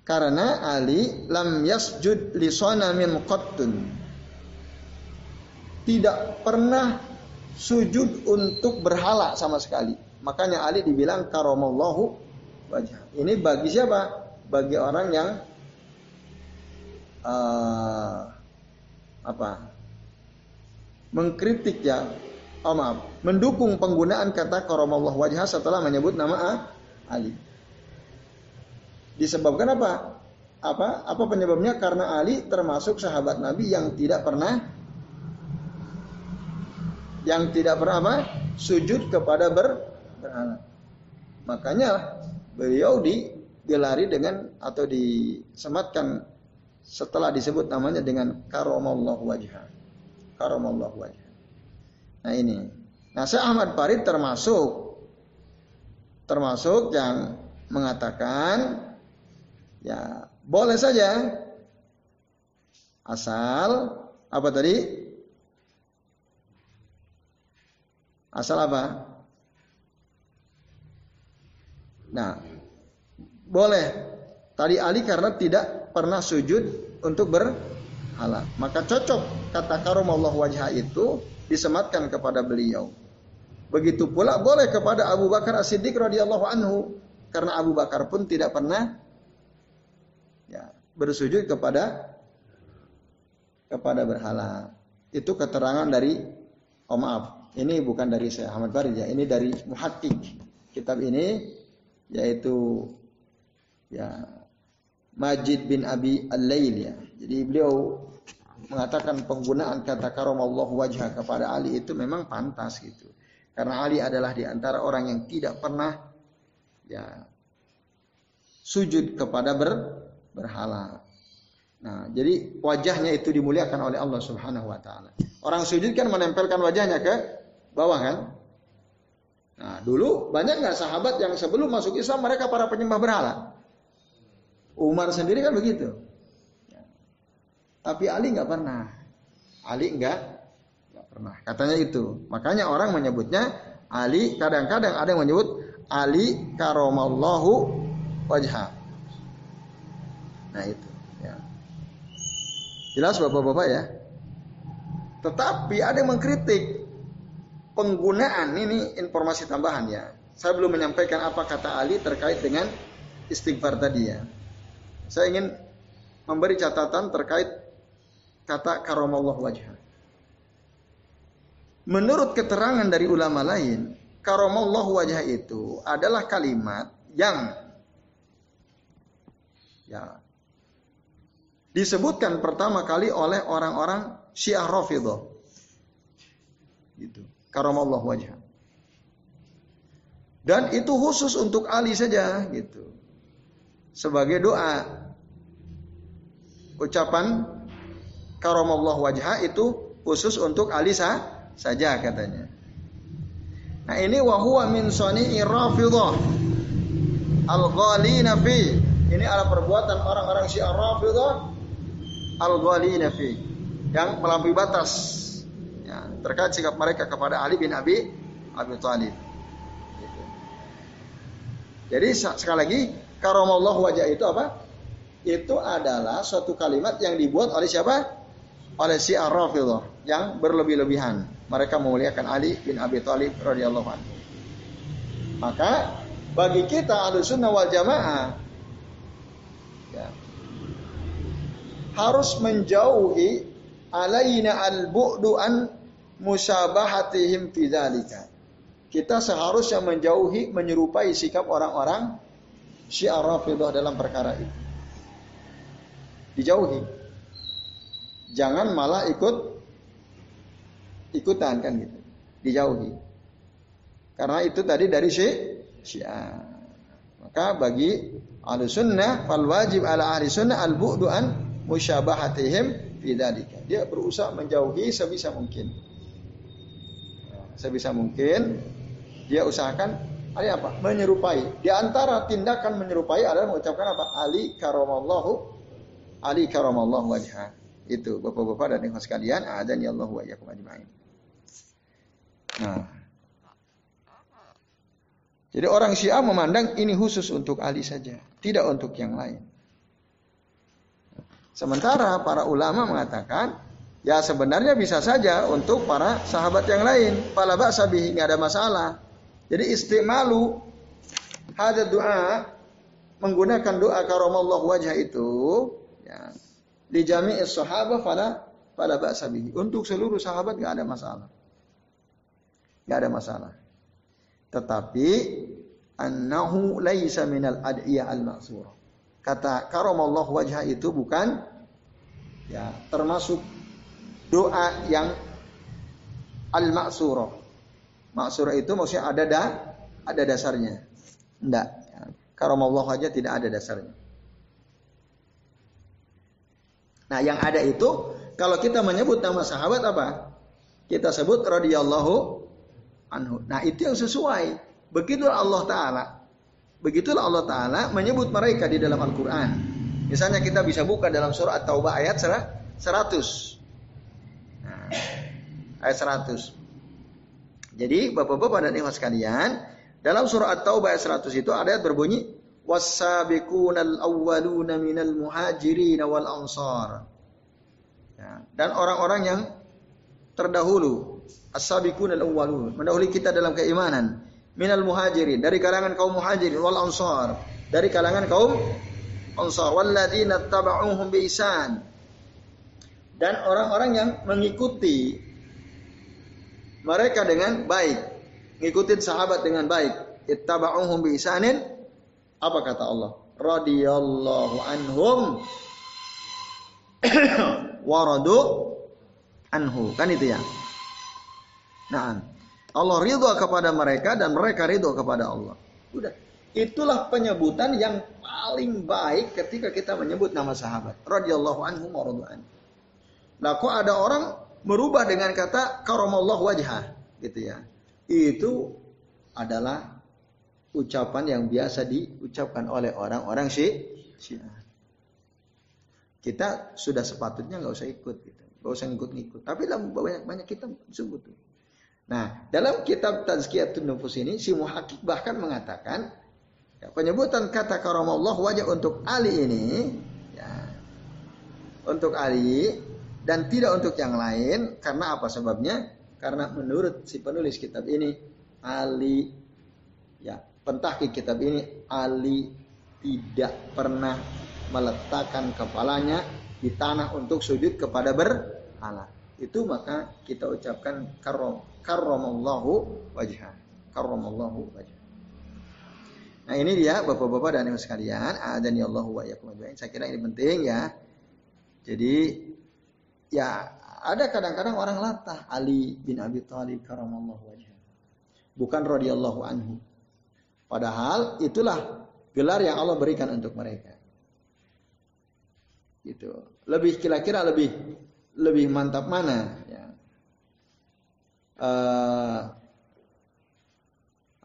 Karena Ali lam yasjud li min qattun. Tidak pernah sujud untuk berhala sama sekali. Makanya Ali dibilang karamallahu wajah. Ini bagi siapa? Bagi orang yang uh, apa mengkritik ya oh maaf mendukung penggunaan kata karamallah wajah setelah menyebut nama Ali. Disebabkan apa? Apa apa penyebabnya? Karena Ali termasuk sahabat Nabi yang tidak pernah yang tidak pernah apa? Sujud kepada ber, makanya beliau digelari dengan atau disematkan setelah disebut namanya dengan karamallahu wajha. Karamallahu wajha. Nah ini. Nah, Syekh Ahmad Farid termasuk termasuk yang mengatakan ya boleh saja asal apa tadi? Asal apa? Nah, boleh. Tadi Ali karena tidak pernah sujud untuk berhala. Maka cocok kata karumallah wajah itu disematkan kepada beliau. Begitu pula boleh kepada Abu Bakar As-Siddiq radhiyallahu anhu karena Abu Bakar pun tidak pernah ya, bersujud kepada kepada berhala. Itu keterangan dari oh maaf, ini bukan dari saya Ahmad Farid ya, ini dari Muhakkik. Kitab ini yaitu ya Majid bin Abi Al-Lail ya. Jadi beliau mengatakan penggunaan kata Allah wajah kepada Ali itu memang pantas gitu. Karena Ali adalah di antara orang yang tidak pernah ya sujud kepada ber, berhala. Nah, jadi wajahnya itu dimuliakan oleh Allah Subhanahu wa taala. Orang sujud kan menempelkan wajahnya ke bawah kan? Nah, dulu banyak nggak sahabat yang sebelum masuk Islam mereka para penyembah berhala? Umar sendiri kan begitu. Tapi Ali nggak pernah. Ali nggak nggak pernah. Katanya itu. Makanya orang menyebutnya Ali. Kadang-kadang ada yang menyebut Ali karomallahu wajha. Nah itu. Ya. Jelas bapak-bapak ya. Tetapi ada yang mengkritik penggunaan ini informasi tambahan ya. Saya belum menyampaikan apa kata Ali terkait dengan istighfar tadi ya. Saya ingin memberi catatan terkait kata karamallahu wajha. Menurut keterangan dari ulama lain, karamallahu wajah itu adalah kalimat yang ya disebutkan pertama kali oleh orang-orang Syiah Rafidhah. Gitu. Karamallahu wajah. Dan itu khusus untuk Ali saja gitu. Sebagai doa. Ucapan karamallahu wajah itu khusus untuk Ali sah saja katanya. Nah ini wahwa min soni'i rafidah al-ghalina fi. Ini adalah perbuatan orang-orang Syiah Rafidah al-ghalina fi yang melampaui batas ya, terkait sikap mereka kepada Ali bin Abi Abi Thalib. Jadi sekali lagi karamallahu wajah itu apa? Itu adalah suatu kalimat yang dibuat oleh siapa? Oleh Syiah Rafidah yang berlebih-lebihan mereka memuliakan Ali bin Abi Thalib radhiyallahu anhu. Maka bagi kita sunnah wal Jamaah ya, harus menjauhi alaina al-bu'du an musabahatihim fi dzalika. Kita seharusnya menjauhi menyerupai sikap orang-orang Syiah Rafidah dalam perkara itu. Dijauhi. Jangan malah ikut ikutan kan gitu. Dijauhi. Karena itu tadi dari syiah. Maka bagi ahli sunnah fal wajib ala ahli sunnah al bu'du an musyabahatihim fi Dia berusaha menjauhi sebisa mungkin. Sebisa mungkin dia usahakan ali apa? Menyerupai. Di antara tindakan menyerupai adalah mengucapkan apa? Ali karamallahu Ali karamallahu wajha. Itu Bapak-bapak dan ikhwan sekalian, adan ya Allah wa iyyakum ajma'in. Nah. Jadi orang Syiah memandang ini khusus untuk Ali saja, tidak untuk yang lain. Sementara para ulama mengatakan, ya sebenarnya bisa saja untuk para sahabat yang lain. Pala ba'sabi ini ada masalah. Jadi istimalu ada doa menggunakan doa karomallah wajah itu ya, di jami'is sahabat pada pada ba'sabi. Untuk seluruh sahabat nggak ada masalah nggak ada masalah. Tetapi annahu laisa minal adiyah al maksur Kata karamallahu wajah itu bukan ya termasuk doa yang al maksurah. Maksurah itu maksudnya ada da, ada dasarnya. Enggak. Ya. Karamallahu wajah tidak ada dasarnya. Nah, yang ada itu kalau kita menyebut nama sahabat apa? Kita sebut radhiyallahu anhu. Nah, itu yang sesuai. Begitulah Allah taala. Begitulah Allah taala menyebut mereka di dalam Al-Qur'an. Misalnya kita bisa buka dalam surah At-Taubah ayat 100. Nah, ayat 100. Jadi Bapak-bapak dan ikhwan sekalian, dalam surah At-Taubah ayat 100 itu ada ayat berbunyi awwaluna minal muhajirin wal ansar. Ya, dan orang-orang yang terdahulu as-sabiqun al-awwalun, mendahului kita dalam keimanan, minal muhajirin, dari kalangan kaum muhajirin wal ansar, dari kalangan kaum ansar walladzina tabauhum bi ihsan. Dan orang-orang yang mengikuti mereka dengan baik, ngikutin sahabat dengan baik, ittaba'uhum bi ihsanin apa kata Allah? Radiyallahu anhum waradu anhu. Kan itu ya. Nah, Allah ridho kepada mereka dan mereka ridho kepada Allah. Udah. Itulah penyebutan yang paling baik ketika kita menyebut nama sahabat. Radhiyallahu anhu wa Nah, kok ada orang merubah dengan kata karamallahu wajah gitu ya. Itu adalah ucapan yang biasa diucapkan oleh orang-orang Syiah. Kita sudah sepatutnya nggak usah ikut gitu. Nggak usah ngikut-ngikut. Tapi banyak banyak kita sebut tuh. Nah, dalam kitab Tazkiyatun Nufus ini si Muhakik bahkan mengatakan ya, penyebutan kata karamallah wajah untuk Ali ini ya, untuk Ali dan tidak untuk yang lain karena apa sebabnya? Karena menurut si penulis kitab ini Ali ya pentahki kitab ini Ali tidak pernah meletakkan kepalanya di tanah untuk sujud kepada berhala. Itu maka kita ucapkan karom karramallahu wajah. Karramallahu wajah. Nah ini dia bapak-bapak dan ibu sekalian, adani Allah wa Saya kira ini penting ya. Jadi ya ada kadang-kadang orang latah Ali bin Abi Thalib karamallahu wajah. Bukan radhiyallahu anhu. Padahal itulah gelar yang Allah berikan untuk mereka. Gitu. Lebih kira-kira lebih lebih mantap mana ya. Uh,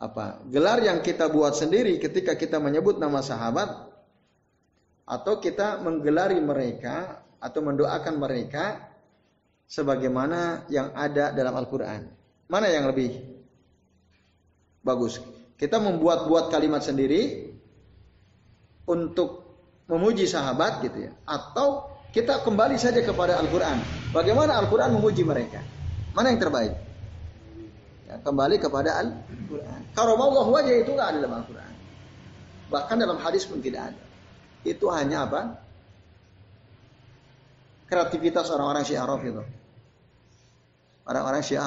apa gelar yang kita buat sendiri ketika kita menyebut nama sahabat atau kita menggelari mereka atau mendoakan mereka sebagaimana yang ada dalam Al-Qur'an. Mana yang lebih bagus? Kita membuat-buat kalimat sendiri untuk memuji sahabat gitu ya atau kita kembali saja kepada Al-Qur'an. Bagaimana Al-Qur'an memuji mereka? Mana yang terbaik? Ya, kembali kepada Al-Quran. Allah wajah itu nggak ada dalam Al-Quran. Bahkan dalam hadis pun tidak ada. Itu hanya apa? Kreativitas orang-orang Syiah Rafidhah. Orang-orang Syiah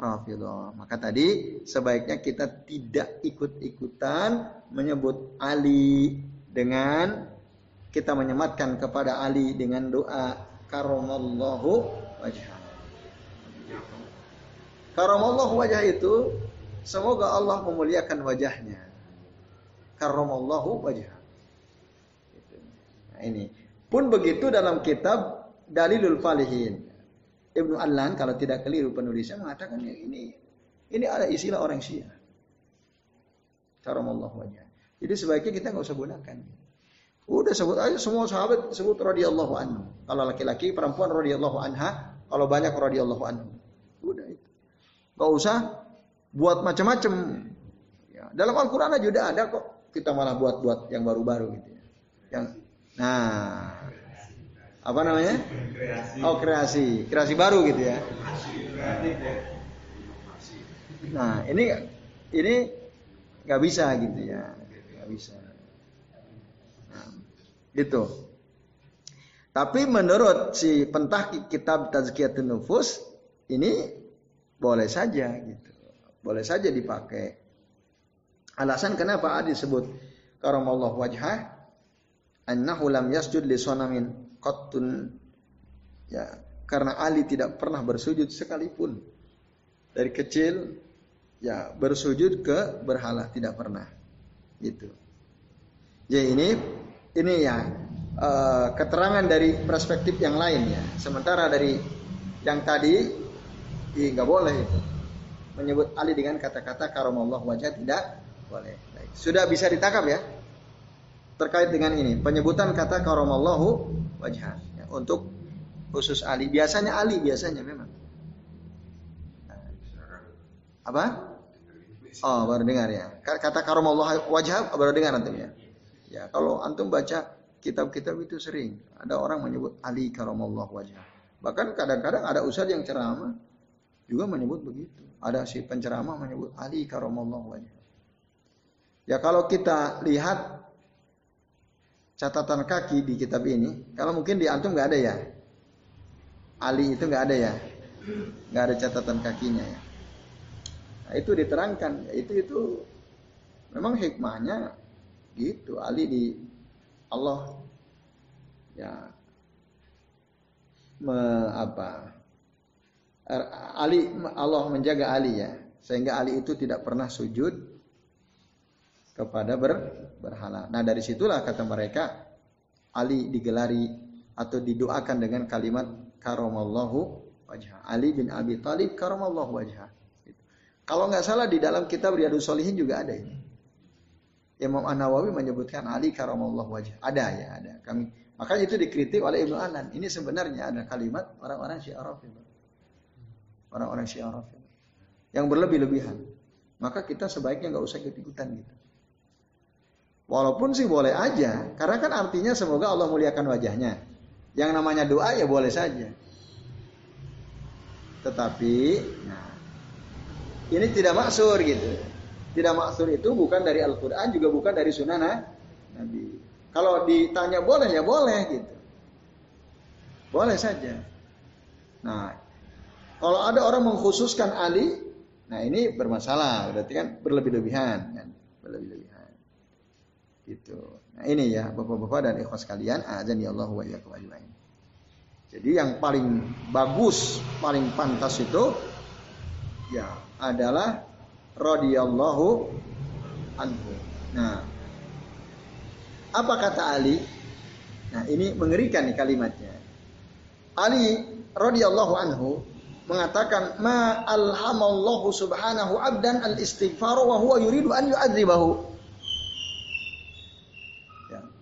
Rafidhah. Maka tadi sebaiknya kita tidak ikut-ikutan menyebut Ali dengan kita menyematkan kepada Ali dengan doa karomallahu wajah. Karamallahu wajah itu semoga Allah memuliakan wajahnya. Karamallahu wajah. Nah, ini. Pun begitu dalam kitab Dalilul Falihin. Ibnu Allan kalau tidak keliru penulisnya mengatakan ya ini ini ada istilah orang Syiah. Karamallahu wajah. Jadi sebaiknya kita nggak usah gunakan. Udah sebut aja semua sahabat sebut radhiyallahu anhu. Kalau laki-laki perempuan radhiyallahu anha, kalau banyak radhiyallahu anhu. Udah itu. Gak usah buat macam-macam. Ya, dalam Al-Quran aja udah ada kok. Kita malah buat-buat yang baru-baru gitu ya. Yang, nah, apa namanya? Oh kreasi, kreasi baru gitu ya. Nah ini ini nggak bisa gitu ya, nggak bisa. Nah, gitu. Tapi menurut si pentah kitab Tazkiyatun Nufus ini boleh saja gitu. Boleh saja dipakai. Alasan kenapa ada disebut karamallah wajhah annahu lam yasjud li sonamin qattun ya karena Ali tidak pernah bersujud sekalipun dari kecil ya bersujud ke berhala tidak pernah gitu ya ini ini ya uh, keterangan dari perspektif yang lain ya sementara dari yang tadi nggak boleh itu. Menyebut Ali dengan kata-kata karomallah wajah tidak boleh. Baik. Sudah bisa ditangkap ya? Terkait dengan ini, penyebutan kata karomallahu wajah ya, untuk khusus Ali. Biasanya Ali biasanya memang. Apa? Oh baru dengar ya. Kata karomallah wajah baru dengar antum ya. Ya kalau antum baca kitab-kitab itu sering ada orang menyebut Ali karomallah wajah. Bahkan kadang-kadang ada ustadz yang ceramah juga menyebut begitu. Ada si penceramah menyebut Ali karamallahu wajah. Ya kalau kita lihat catatan kaki di kitab ini, kalau mungkin di antum nggak ada ya. Ali itu nggak ada ya, nggak ada catatan kakinya ya. Nah, itu diterangkan, itu itu memang hikmahnya gitu. Ali di Allah ya me, apa Ali Allah menjaga Ali ya sehingga Ali itu tidak pernah sujud kepada ber, berhala. Nah dari situlah kata mereka Ali digelari atau didoakan dengan kalimat karomallahu wajah. Ali bin Abi Thalib karomallahu wajah. Kalau nggak salah di dalam kitab Riyadus Solihin juga ada ini. Imam An Nawawi menyebutkan Ali karomallahu wajah. Ada ya ada. Kami makanya itu dikritik oleh Ibnu Anan. Ini sebenarnya ada kalimat orang-orang Syiah Rafidhah orang-orang Syiah yang berlebih-lebihan. Maka kita sebaiknya nggak usah ikut-ikutan gitu. Walaupun sih boleh aja, karena kan artinya semoga Allah muliakan wajahnya. Yang namanya doa ya boleh saja. Tetapi, nah, ini tidak maksur gitu. Tidak maksur itu bukan dari Al-Quran, juga bukan dari sunnah Nabi. Kalau ditanya boleh ya boleh gitu. Boleh saja. Nah, kalau ada orang mengkhususkan Ali, nah ini bermasalah, berarti kan berlebih-lebihan, kan? berlebih-lebihan. Gitu. Nah ini ya bapak-bapak dan ikhwas kalian, azan ya Allah wa ajmain. Jadi yang paling bagus, paling pantas itu ya adalah radhiyallahu anhu. Nah, apa kata Ali? Nah, ini mengerikan nih kalimatnya. Ali radhiyallahu anhu mengatakan ma alhamallahu subhanahu abdan al istighfar wa huwa yuridu an yu'adzibahu.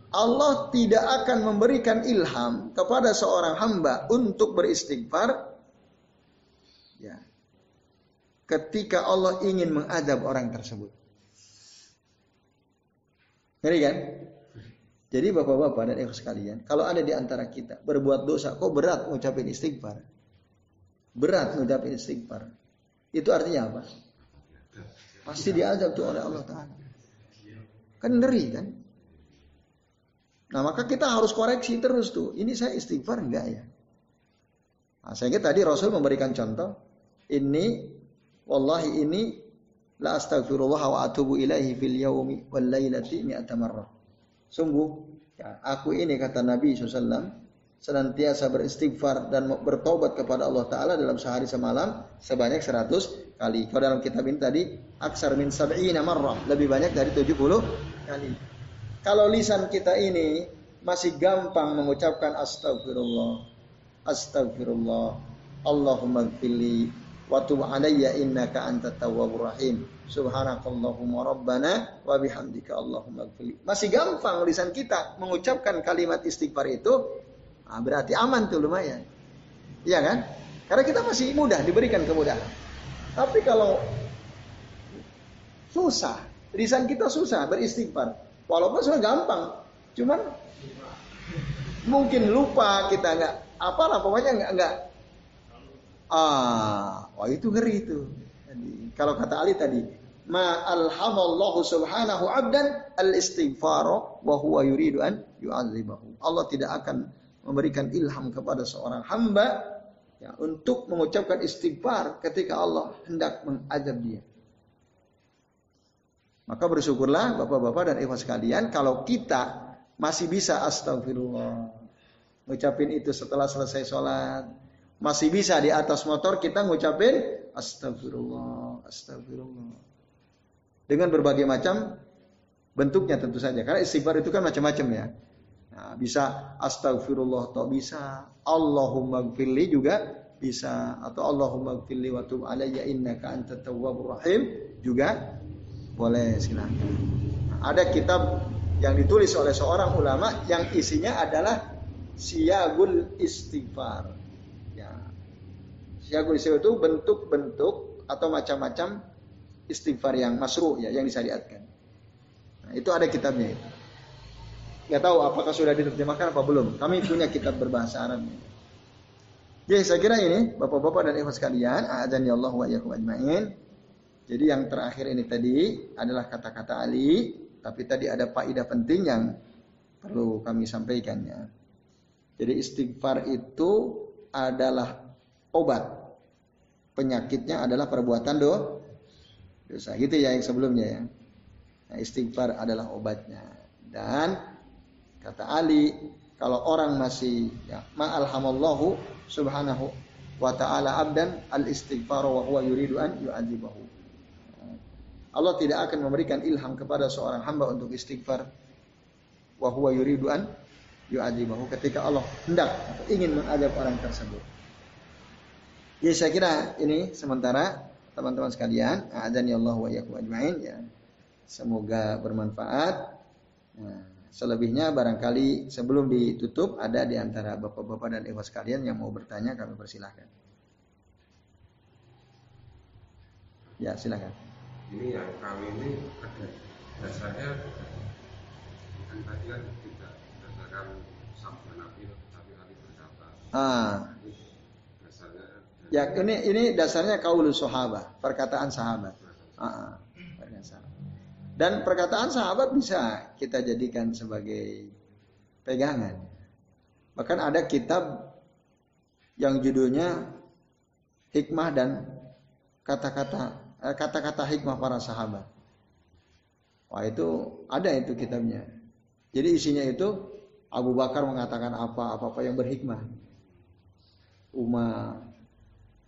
Allah tidak akan memberikan ilham kepada seorang hamba untuk beristighfar ya, ketika Allah ingin mengadab orang tersebut. Ngeri kan? Jadi bapak-bapak dan ibu sekalian, kalau ada di antara kita berbuat dosa, kok berat ngucapin istighfar? Berat ngucapin istighfar. Itu artinya apa? Pasti diazab tuh oleh Allah Ta'ala. Kan ngeri kan? Nah maka kita harus koreksi terus tuh. Ini saya istighfar enggak ya? Nah, saya tadi Rasul memberikan contoh. Ini, wallahi ini, la astagfirullah wa atubu ilaihi fil yaumi wal lailati mi'ata marrah. Sungguh, ya, aku ini kata Nabi SAW, senantiasa beristighfar dan bertobat kepada Allah Ta'ala dalam sehari semalam sebanyak 100 kali. Kalau dalam kitab ini tadi, aksar min sab'ina marrah, lebih banyak dari 70 kali. Kalau lisan kita ini masih gampang mengucapkan astagfirullah, astagfirullah, Allahumma gfirli, wa tub alayya innaka antat tawwabur rahim. Subhanakallahumma rabbana wa bihamdika Allahumma gfirli. Masih gampang lisan kita mengucapkan kalimat istighfar itu, nah berarti aman tuh lumayan. Iya kan? Karena kita masih mudah diberikan kemudahan. Tapi kalau susah, lisan kita susah beristighfar. Walaupun sudah gampang, cuman mungkin lupa kita nggak apa lah pokoknya nggak nggak ah wah itu ngeri itu kalau kata Ali tadi ma alhamallahu subhanahu abdan al istighfar wa huwa yuridu an yu'adzibahu. Allah tidak akan memberikan ilham kepada seorang hamba ya, untuk mengucapkan istighfar ketika Allah hendak mengazab dia. Maka bersyukurlah bapak-bapak dan ibu sekalian kalau kita masih bisa astagfirullah. Ngucapin itu setelah selesai sholat. Masih bisa di atas motor kita ngucapin astagfirullah, astagfirullah dengan berbagai macam bentuknya tentu saja. Karena istighfar itu kan macam-macam ya. Nah, bisa astagfirullah atau bisa Allahumma gfirli juga bisa atau Allahumma gfirli wa tub alayya innaka antat tawwabur rahim juga boleh silakan. Nah, ada kitab yang ditulis oleh seorang ulama yang isinya adalah siagul istighfar. Ya. Siagul istighfar itu bentuk-bentuk atau macam-macam istighfar yang masru ya yang disyariatkan. Nah, itu ada kitabnya itu. Gak tahu apakah sudah diterjemahkan apa belum. Kami punya kitab berbahasa Arab. Jadi saya kira ini Bapak-bapak dan Ibu sekalian, ya Allah wa ajmain. Jadi yang terakhir ini tadi adalah kata-kata Ali, tapi tadi ada faedah penting yang perlu kami sampaikannya. Jadi istighfar itu adalah obat. Penyakitnya adalah perbuatan do dosa. Gitu ya yang sebelumnya ya. Nah, istighfar adalah obatnya. Dan kata Ali, kalau orang masih ya, ma'alhamallahu subhanahu wa ta'ala abdan al istighfar wa huwa yuridu an yu'adzibahu. Allah tidak akan memberikan ilham kepada seorang hamba untuk istighfar wa huwa yuridu an yu'adzibahu ketika Allah hendak atau ingin mengadab orang tersebut. Ya saya kira ini sementara teman-teman sekalian, ya Allah wa yakum ajmain ya. Semoga bermanfaat. Nah, selebihnya barangkali sebelum ditutup ada di antara bapak-bapak dan ibu sekalian yang mau bertanya kami persilahkan. Ya silakan. Ini yang kami ini ada dasarnya kan tadi kan tidak berdasarkan sabda Nabi tapi Nabi berkata. Ah. Ya ini ini dasarnya kaulus sahabat, perkataan sahabat. Uh, Dan perkataan sahabat bisa kita jadikan sebagai pegangan. Bahkan ada kitab yang judulnya hikmah dan kata-kata kata-kata hikmah para sahabat. Wah itu ada itu kitabnya. Jadi isinya itu Abu Bakar mengatakan apa apa-apa yang berhikmah. Umar,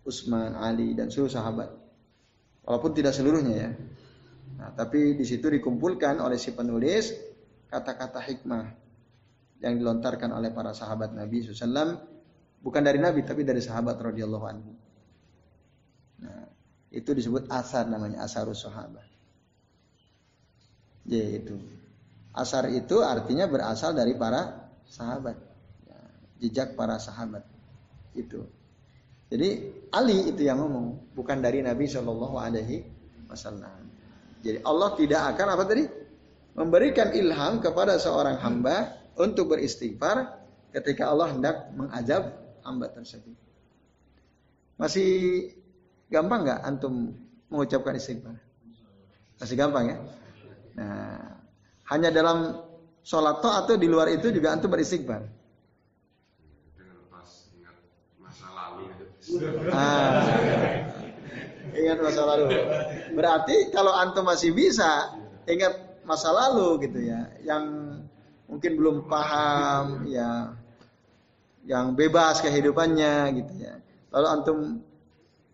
Utsman, Ali dan seluruh sahabat. Walaupun tidak seluruhnya ya. Nah, tapi di situ dikumpulkan oleh si penulis kata-kata hikmah yang dilontarkan oleh para sahabat Nabi SAW bukan dari Nabi tapi dari sahabat radhiyallahu anhu. Itu disebut asar namanya asarus sahabat. Yaitu asar itu artinya berasal dari para sahabat. Ya, jejak para sahabat itu. Jadi Ali itu yang ngomong, bukan dari Nabi Shallallahu Alaihi Wasallam. Jadi Allah tidak akan apa tadi memberikan ilham kepada seorang hamba untuk beristighfar ketika Allah hendak mengajab hamba tersebut. Masih gampang nggak antum mengucapkan istighfar? Masih gampang ya? Nah, hanya dalam sholat toh atau di luar itu juga antum beristighfar. Ah, ingat masa lalu. Berarti kalau antum masih bisa ingat masa lalu gitu ya, yang mungkin belum paham ya, yang bebas kehidupannya gitu ya. Lalu antum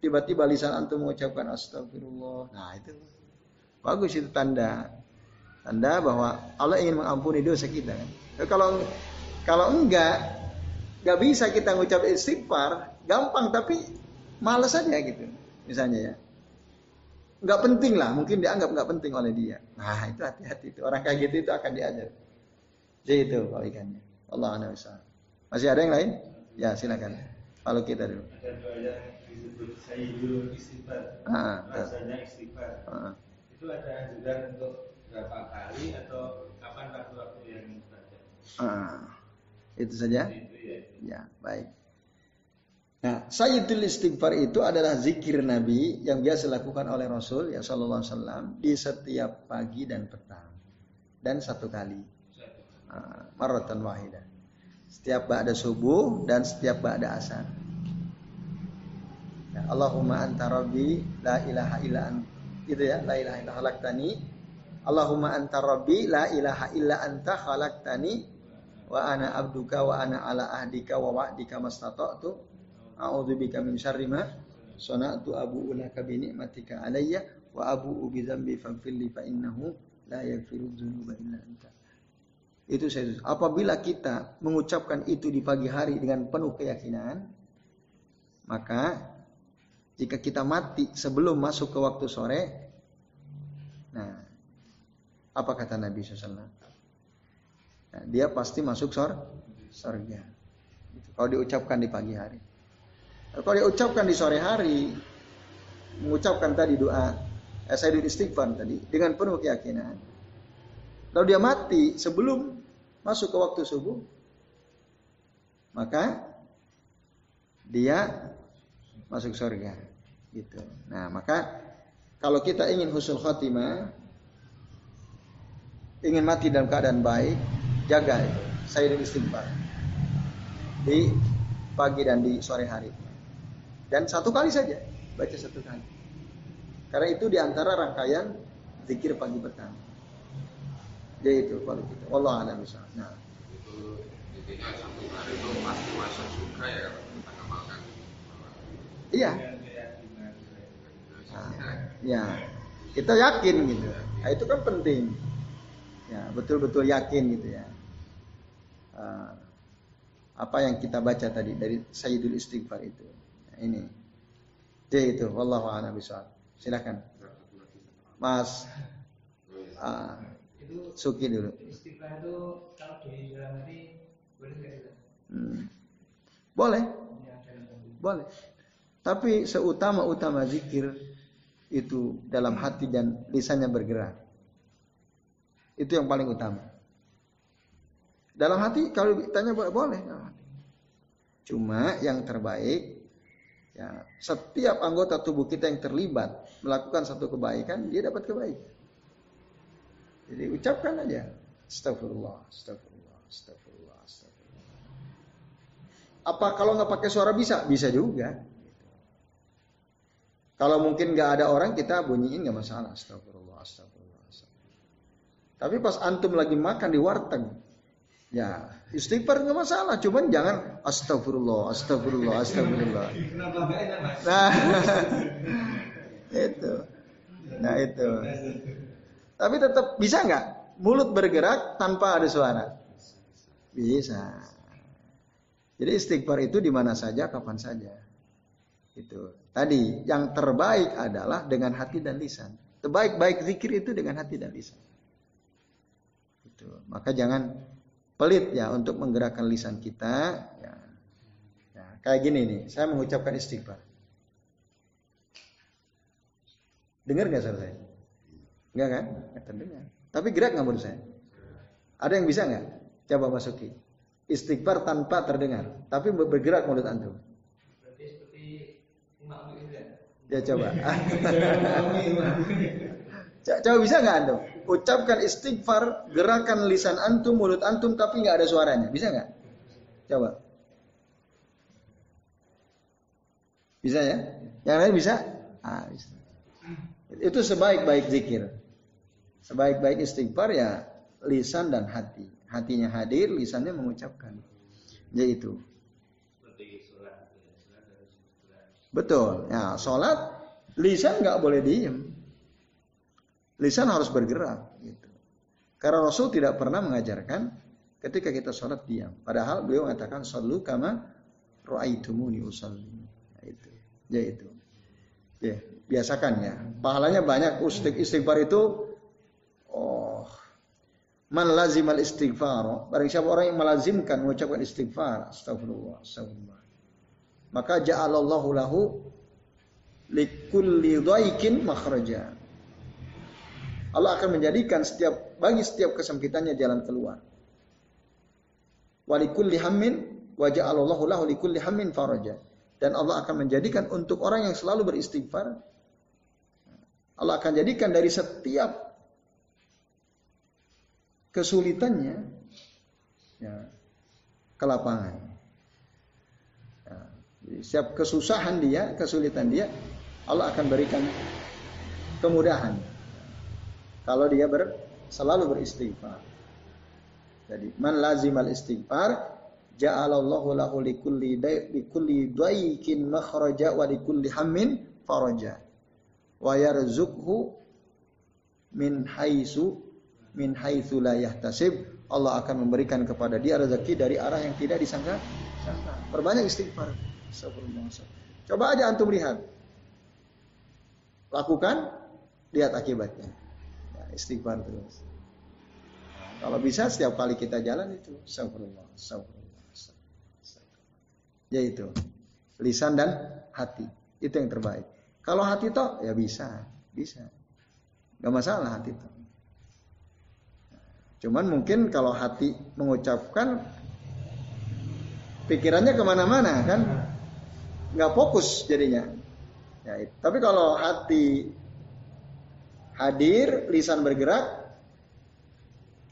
tiba-tiba lisan antum mengucapkan astagfirullah. Nah, itu bagus itu tanda. Tanda bahwa Allah ingin mengampuni dosa kita. Kalau kalau enggak, enggak bisa kita mengucap istighfar, gampang tapi males aja gitu misalnya ya. Nggak penting lah mungkin dianggap nggak penting oleh dia. Nah itu hati-hati itu. Orang kayak gitu itu akan diajar. Jadi itu kalau ikannya Allah masih ada yang lain? Ya silakan. Kalau kita dulu. Ada doa yang sayyidul istighfar ah, rasanya istighfar ah. itu ada anjuran untuk berapa kali atau kapan waktu-waktu yang dibaca ah. itu saja itu ya. ya baik Nah, sayyidul istighfar itu adalah zikir Nabi yang biasa dilakukan oleh Rasul ya sallallahu alaihi wasallam di setiap pagi dan petang. Dan satu kali. Uh, maratan wahidah. Setiap ba'da subuh dan setiap ba'da asar. Ya, Allahumma anta rabbi la ilaha illa anta. Itu ya, la ilaha illa khalaqtani. Allahumma anta rabbi la ilaha illa anta khalaqtani wa ana abduka wa ana ala ahdika wa wa'dika mastata'tu a'udzubika min syarri ma sana'tu abu ulaka bi ni'matika alayya wa abu bi dzambi faghfirli fa innahu la yaghfiru dzunuba illa anta. Itu saya apabila kita mengucapkan itu di pagi hari dengan penuh keyakinan maka jika kita mati sebelum masuk ke waktu sore nah apa kata Nabi SAW? Nah, dia pasti masuk sor surga. Kalau diucapkan di pagi hari. Kalau dia ucapkan di sore hari, mengucapkan tadi doa, eh, saya istighfar tadi dengan penuh keyakinan. Lalu dia mati sebelum masuk ke waktu subuh, maka dia masuk surga. Gitu. Nah, maka kalau kita ingin husul khotimah, ingin mati dalam keadaan baik, jaga itu. Saya istighfar di pagi dan di sore hari. Dan satu kali saja, baca satu kali. Karena itu di antara rangkaian zikir pagi petang. Jadi itu kalau kita. Allah alam Nah. Itu intinya satu hari itu pasti masuk surga ya kita ngamalkan. Iya. Nah, ya, kita yakin gitu. Nah, itu kan penting. Ya, betul-betul yakin gitu ya. Uh, apa yang kita baca tadi dari Sayyidul Istighfar itu ini. Jadi itu, wallahu a'lam bishawab. Silakan. Mas uh, Suki dulu. Istighfar itu kalau di dalam hati boleh hmm. Boleh. Ya, boleh. Tapi seutama-utama zikir itu dalam hati dan lisannya bergerak. Itu yang paling utama. Dalam hati kalau ditanya boleh. Cuma yang terbaik Ya, setiap anggota tubuh kita yang terlibat melakukan satu kebaikan, dia dapat kebaikan. Jadi ucapkan aja, astagfirullah, astagfirullah, astagfirullah, astagfirullah. Apa kalau nggak pakai suara bisa? Bisa juga. Kalau mungkin nggak ada orang kita bunyiin nggak masalah. Astagfirullah, astagfirullah, astagfirullah. Tapi pas antum lagi makan di warteg, ya istighfar nggak masalah. Cuman jangan astagfirullah, astagfirullah, astagfirullah. Nah, itu. Nah itu. Tapi tetap bisa nggak mulut bergerak tanpa ada suara? Bisa. Jadi istighfar itu di mana saja, kapan saja. Itu. Tadi yang terbaik adalah dengan hati dan lisan. Terbaik-baik zikir itu dengan hati dan lisan. Itu. Maka jangan pelit ya untuk menggerakkan lisan kita. Ya. ya kayak gini nih, saya mengucapkan istighfar. Dengar nggak suara saya? Enggak kan? Nggak terdengar. Tapi gerak nggak menurut saya? Ada yang bisa nggak? Coba masuki istighfar tanpa terdengar, tapi bergerak mulut antum. Ya coba. coba bisa nggak antum? Ucapkan istighfar, gerakan lisan antum, mulut antum, tapi nggak ada suaranya. Bisa nggak? Coba. Bisa ya? Yang lain bisa? Ah, bisa. Itu sebaik-baik zikir. Sebaik-baik istighfar ya lisan dan hati hatinya hadir, lisannya mengucapkan. Yaitu. Betul. Ya, sholat lisan nggak boleh diem. Lisan harus bergerak. Gitu. Karena Rasul tidak pernah mengajarkan ketika kita sholat diam. Padahal beliau mengatakan solu kama ro'aitumuni usalli. Ya, itu. Ya itu. Ya, biasakan ya. Pahalanya banyak istighfar itu Man lazimal istighfar. Barang siapa orang yang melazimkan mengucapkan istighfar. Astagfirullah. Astagfirullah. Maka ja'alallahu lahu likulli dhaikin makhraja. Allah akan menjadikan setiap bagi setiap kesempitannya jalan keluar. Walikulli hammin wa ja'alallahu lahu likulli hammin faraja. Dan Allah akan menjadikan untuk orang yang selalu beristighfar Allah akan jadikan dari setiap kesulitannya ya, ke lapangan. Setiap kesusahan dia, kesulitan dia, Allah akan berikan kemudahan. Kalau dia ber, selalu beristighfar. Jadi man lazimal istighfar ja'alallahu lahu likulli likulli daikin makhraja wa likulli hammin faraja wa yarzuqhu min haisu min haitsu la yahtasib Allah akan memberikan kepada dia rezeki dari arah yang tidak disangka. Perbanyak istighfar. Coba aja antum lihat. Lakukan, lihat akibatnya. Ya, istighfar terus. Kalau bisa setiap kali kita jalan itu, astagfirullah, astagfirullah, Ya itu, lisan dan hati. Itu yang terbaik. Kalau hati toh, ya bisa, bisa. Gak masalah hati toh. Cuman mungkin kalau hati mengucapkan pikirannya ke mana-mana kan, nggak fokus jadinya. Ya, tapi kalau hati hadir, lisan bergerak,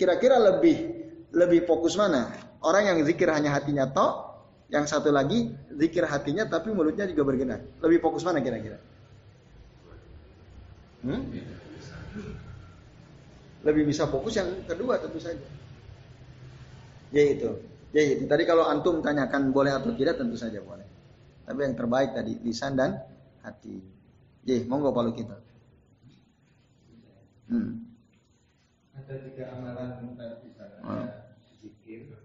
kira-kira lebih lebih fokus mana? Orang yang zikir hanya hatinya tok, yang satu lagi zikir hatinya tapi mulutnya juga bergerak. Lebih fokus mana kira-kira? Hmm? lebih bisa fokus yang kedua tentu saja. Yaitu, yaitu tadi kalau antum tanyakan boleh atau tidak tentu saja boleh. Tapi yang terbaik tadi lisan dan hati. Jadi monggo palu kita. Hmm. Ada tiga amalan tadi oh. zikir,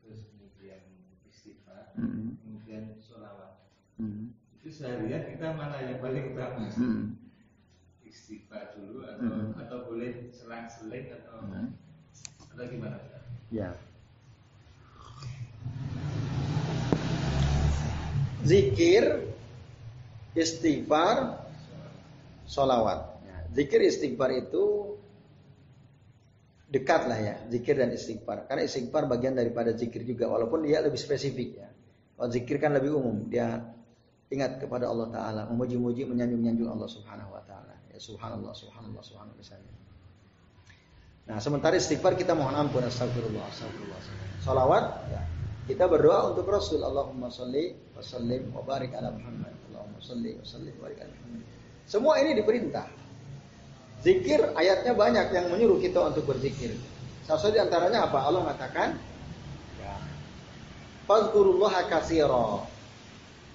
terus kemudian istighfar, hmm. kemudian sholawat. Hmm. Itu seharian kita mana yang paling utama? Hmm istighfar dulu atau hmm. atau boleh selang-seling atau hmm. atau gimana? Ya. Zikir, istighfar, solawat. Ya, zikir istighfar itu dekat lah ya, zikir dan istighfar. Karena istighfar bagian daripada zikir juga, walaupun dia lebih spesifik ya. Kalau zikir kan lebih umum, dia ingat kepada Allah Ta'ala, memuji-muji, menyanjung-nyanjung Allah Subhanahu Wa Ta'ala. Ya, subhanallah, subhanallah, subhanallah misalnya. Nah, sementara istighfar kita mohon ampun, astagfirullah, astagfirullah. Salawat, ya. Kita berdoa untuk Rasul. Allahumma salli wa sallim wa barik ala Muhammad. Allahumma salli wa sallim wa barik ala Muhammad. Semua ini diperintah. Zikir ayatnya banyak yang menyuruh kita untuk berzikir. Salah satu antaranya apa? Allah mengatakan, ya, Fazkurullaha kasiro.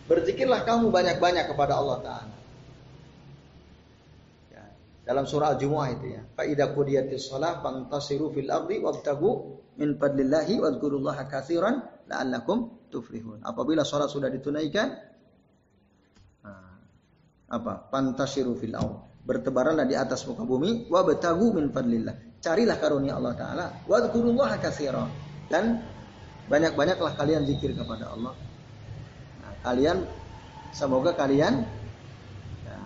Berzikirlah kamu banyak-banyak kepada Allah Ta'ala. Ya, dalam surah Al-Jumu'ah itu ya. Fa'idha qudiyatis sholah fantasiru fil ardi wabtagu min fadlillahi wadhkurullaha katsiran la'allakum tuflihun. Apabila sholat sudah ditunaikan nah, apa? Fantasiru fil. Bertebaranlah di atas muka bumi wabtagu min fadlillah. Carilah karunia Allah taala wadhkurullaha katsiran dan banyak-banyaklah kalian zikir kepada Allah kalian semoga kalian ya,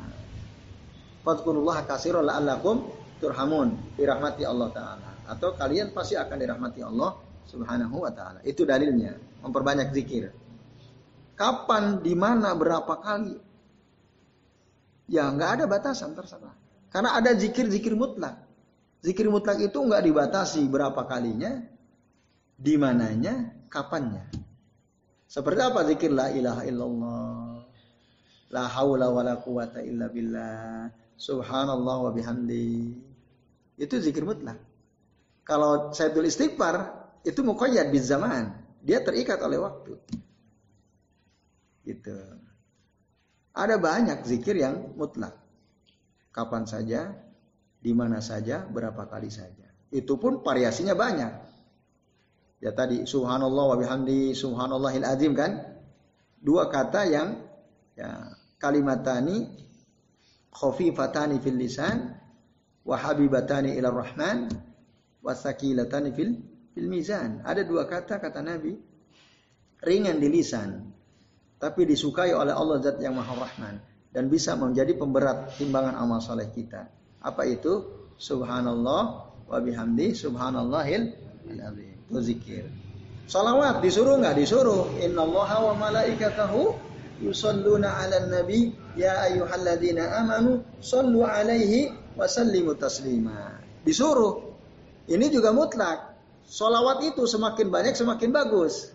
Fadkurullah kasiro la'allakum turhamun dirahmati Allah taala atau kalian pasti akan dirahmati Allah Subhanahu wa taala. Itu dalilnya, memperbanyak zikir. Kapan, di mana, berapa kali? Ya nggak ada batasan terserah. Karena ada zikir-zikir mutlak. Zikir mutlak itu nggak dibatasi berapa kalinya, di mananya, kapannya. Seperti apa zikir la ilaha illallah. La haula wa la quwata illa billah. Subhanallah wa bihamdi. Itu zikir mutlak. Kalau saya tulis istighfar, itu muqayyad di zaman. Dia terikat oleh waktu. Gitu. Ada banyak zikir yang mutlak. Kapan saja, di mana saja, berapa kali saja. Itu pun variasinya banyak. Ya tadi subhanallah wa bihamdi subhanallahil azim kan? Dua kata yang ya kalimatani khafifatani fil lisan wa habibatani ila rahman wa fil fil mizan. Ada dua kata kata Nabi ringan di lisan tapi disukai oleh Allah zat yang maha rahman dan bisa menjadi pemberat timbangan amal soleh kita. Apa itu? Subhanallah wa bihamdi subhanallahil azim itu zikir. Salawat disuruh nggak disuruh? Inna Allah wa malaikatahu yusalluna ala nabi ya ayyuhalladzina amanu sallu alaihi wa sallimu taslima. Disuruh. Ini juga mutlak. Salawat itu semakin banyak semakin bagus.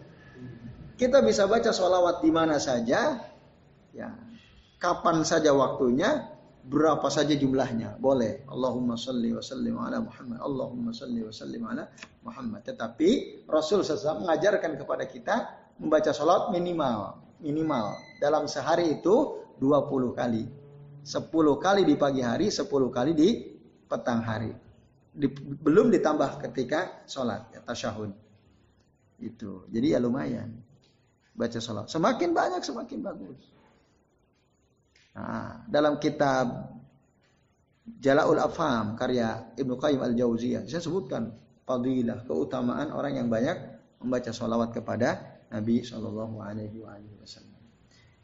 Kita bisa baca salawat di mana saja, ya, kapan saja waktunya, berapa saja jumlahnya. Boleh. Allahumma salli wa sallim ala Muhammad. Allahumma salli wa sallim ala Muhammad. Tetapi Rasul SAW mengajarkan kepada kita membaca salat minimal minimal. Dalam sehari itu 20 kali. 10 kali di pagi hari 10 kali di petang hari di, belum ditambah ketika sholat ya tasyahud itu jadi ya lumayan baca sholat semakin banyak semakin bagus Nah, dalam kitab Jala'ul Afham karya Ibnu Qayyim Al-Jauziyah saya sebutkan fadilah keutamaan orang yang banyak membaca sholawat kepada Nabi Shallallahu Alaihi Wasallam.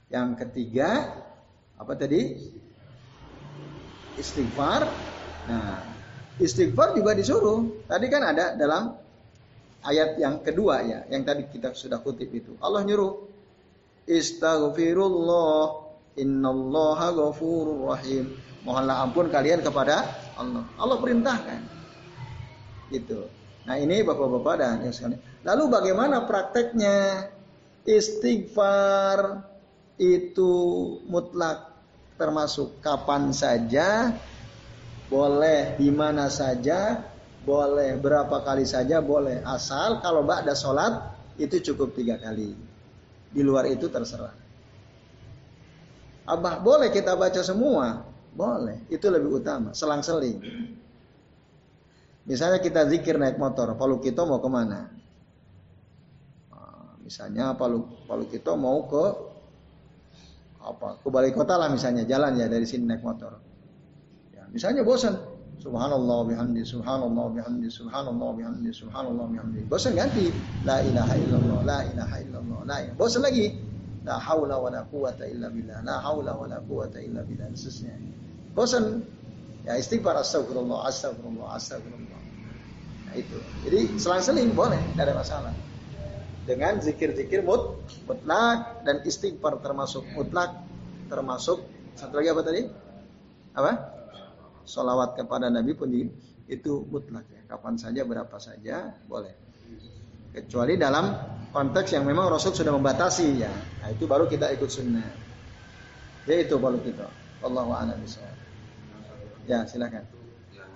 Yang ketiga apa tadi? Istighfar. Nah, istighfar juga disuruh. Tadi kan ada dalam ayat yang kedua ya, yang tadi kita sudah kutip itu. Allah nyuruh Istighfirullah Innallaha ghafurur rahim. Mohonlah ampun kalian kepada Allah. Allah perintahkan. Gitu. Nah ini bapak-bapak dan yang sekalian. Lalu bagaimana prakteknya? Istighfar itu mutlak termasuk kapan saja, boleh di mana saja, boleh berapa kali saja, boleh asal kalau mbak ada sholat itu cukup tiga kali. Di luar itu terserah. Abah boleh kita baca semua? Boleh. Itu lebih utama. Selang-seling. Misalnya kita zikir naik motor. Palu kita mau ke mana? Ah, misalnya Palu Palu kita mau ke apa? Ke balai kota lah misalnya jalan ya dari sini naik motor. Ya, misalnya bosan. Subhanallah bihamdi, subhanallah bihamdi, subhanallah bihamdi, subhanallah bihamdi. Bosan ganti. La ilaha illallah, la ilaha illallah, la ilaha. Bosan lagi. La haula wa la quwata illa billah. La haula wa la quwata illa billah. Khususnya. Bosan. Ya istighfar astagfirullah, astagfirullah, astagfirullah. Nah itu. Jadi selang-seling boleh, tidak ada masalah. Dengan zikir-zikir mut, mutlak dan istighfar termasuk mutlak, termasuk satu lagi apa tadi? Apa? Salawat kepada Nabi pun itu mutlak ya. Kapan saja, berapa saja boleh. Kecuali dalam konteks yang memang Rasul sudah membatasi ya. Nah, itu baru kita ikut sunnah. Ya itu baru kita. Allahu a'lam Ya, silakan. Yang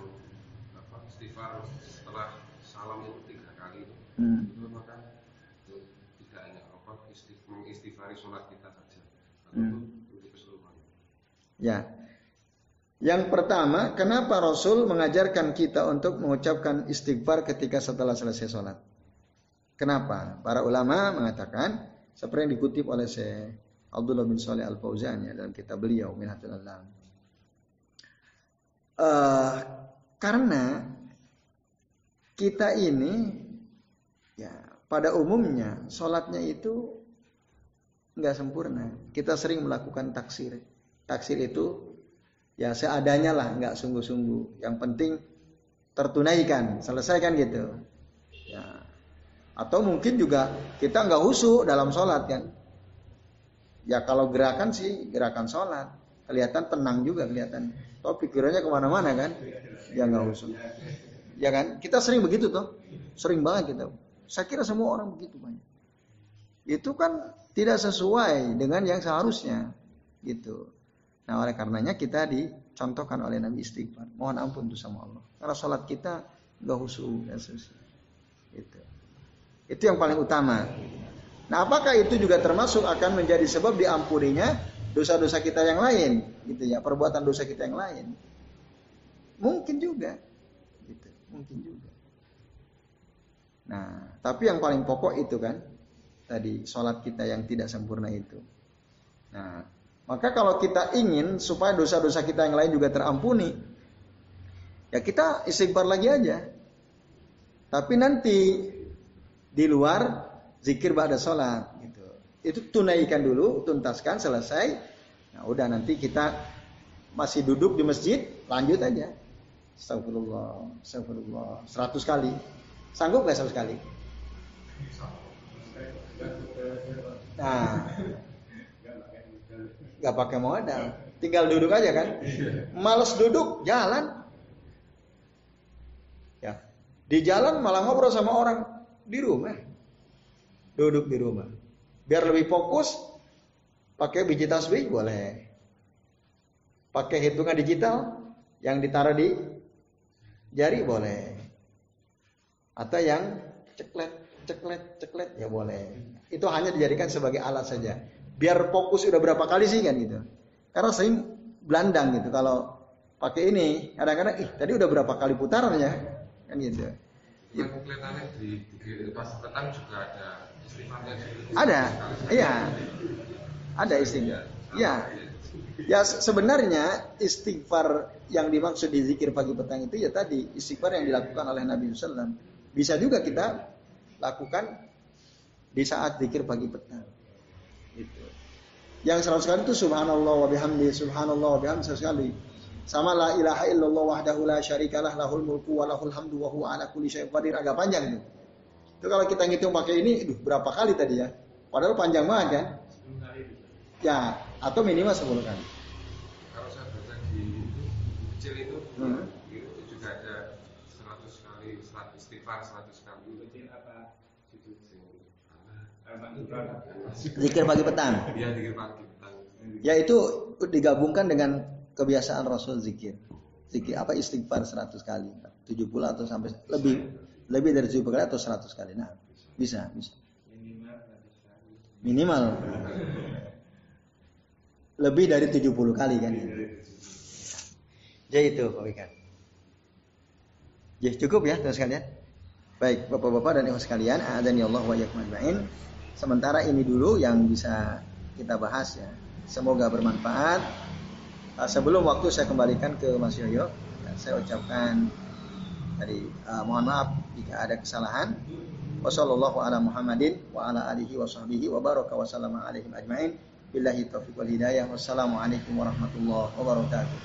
apa istighfar setelah salam itu tiga kali. Hmm. Itu maka tidak hanya apa mengistighfari sholat kita saja. Hmm. Ya. Yang pertama, kenapa Rasul mengajarkan kita untuk mengucapkan istighfar ketika setelah selesai sholat? Kenapa? Para ulama mengatakan seperti yang dikutip oleh Syekh Abdullah bin Saleh Al Fauzan ya dalam kitab beliau Minhatul Alam uh, karena kita ini ya pada umumnya sholatnya itu nggak sempurna. Kita sering melakukan taksir. Taksir itu ya seadanya lah, nggak sungguh-sungguh. Yang penting tertunaikan, selesaikan gitu. Ya. Atau mungkin juga kita nggak husu dalam sholat kan. Ya kalau gerakan sih gerakan sholat kelihatan tenang juga kelihatan. Toh pikirannya ke mana-mana kan? Ya nggak usah. Ya kan? Kita sering begitu toh. Sering banget kita. Saya kira semua orang begitu banyak. Itu kan tidak sesuai dengan yang seharusnya. Gitu. Nah oleh karenanya kita dicontohkan oleh Nabi istighfar. Mohon ampun tuh sama Allah. Karena sholat kita nggak husu dan Itu. Itu yang paling utama. Nah apakah itu juga termasuk akan menjadi sebab diampuninya dosa-dosa kita yang lain, gitu ya, perbuatan dosa kita yang lain. Mungkin juga, gitu, mungkin juga. Nah, tapi yang paling pokok itu kan, tadi sholat kita yang tidak sempurna itu. Nah, maka kalau kita ingin supaya dosa-dosa kita yang lain juga terampuni, ya kita istighfar lagi aja. Tapi nanti di luar zikir pada sholat itu tunaikan dulu, tuntaskan, selesai. Nah, udah nanti kita masih duduk di masjid, lanjut aja. Astagfirullah, astagfirullah, seratus kali. Sanggup nggak seratus kali? Nah, nggak pakai modal, tinggal duduk aja kan. Males duduk, jalan. Ya, di jalan malah ngobrol sama orang di rumah, duduk di rumah. Biar lebih fokus, pakai biji tasbih boleh. Pakai hitungan digital yang ditaruh di jari boleh. Atau yang ceklet, ceklet, ceklet ya boleh. Itu hanya dijadikan sebagai alat saja. Biar fokus udah berapa kali sih kan gitu. Karena sering belandang gitu kalau pakai ini kadang-kadang ih tadi udah berapa kali putaran ya kan gitu. Kelihatannya di, di pas petang juga ada ada, iya. Ada istighfar. Ya. Ya sebenarnya istighfar yang dimaksud di zikir pagi petang itu ya tadi istighfar yang dilakukan oleh Nabi SAW. Bisa juga kita lakukan di saat zikir pagi petang. Itu. Yang seratus kali itu subhanallah wa bihamdi, subhanallah wa bihamdi sekali. Sama la ilaha illallah wahdahu la syarikalah lahul mulku wa lahul hamdu wa huwa ala kulli syai'in qadir agak panjang itu. Itu kalau kita ngitung pakai ini, duh, berapa kali tadi ya? Padahal panjang banget kan? Ya, atau minimal 10 kali. Kalau saya baca di kecil itu, hmm. itu juga ada 100 kali, 100 istighfar 100 kali. Kecil apa? Zikir pagi petang. Iya, zikir pagi petang. Ya itu digabungkan dengan kebiasaan Rasul zikir. Zikir apa istighfar 100 kali, 70 atau sampai lebih lebih dari 70 kali atau 100 kali. Nah, bisa, bisa. Minimal. Lebih dari 70 kali kan. Jadi itu Pak Wikan. Ya cukup ya terus sekalian. Baik Bapak-bapak dan Ibu sekalian, ya Allah wa ajmain. Sementara ini dulu yang bisa kita bahas ya. Semoga bermanfaat. Sebelum waktu saya kembalikan ke Mas Yoyo, saya ucapkan tadi uh, mohon maaf jika ada kesalahan. Wassallallahu ala Muhammadin wa. Wassalamualaikum warahmatullahi wabarakatuh.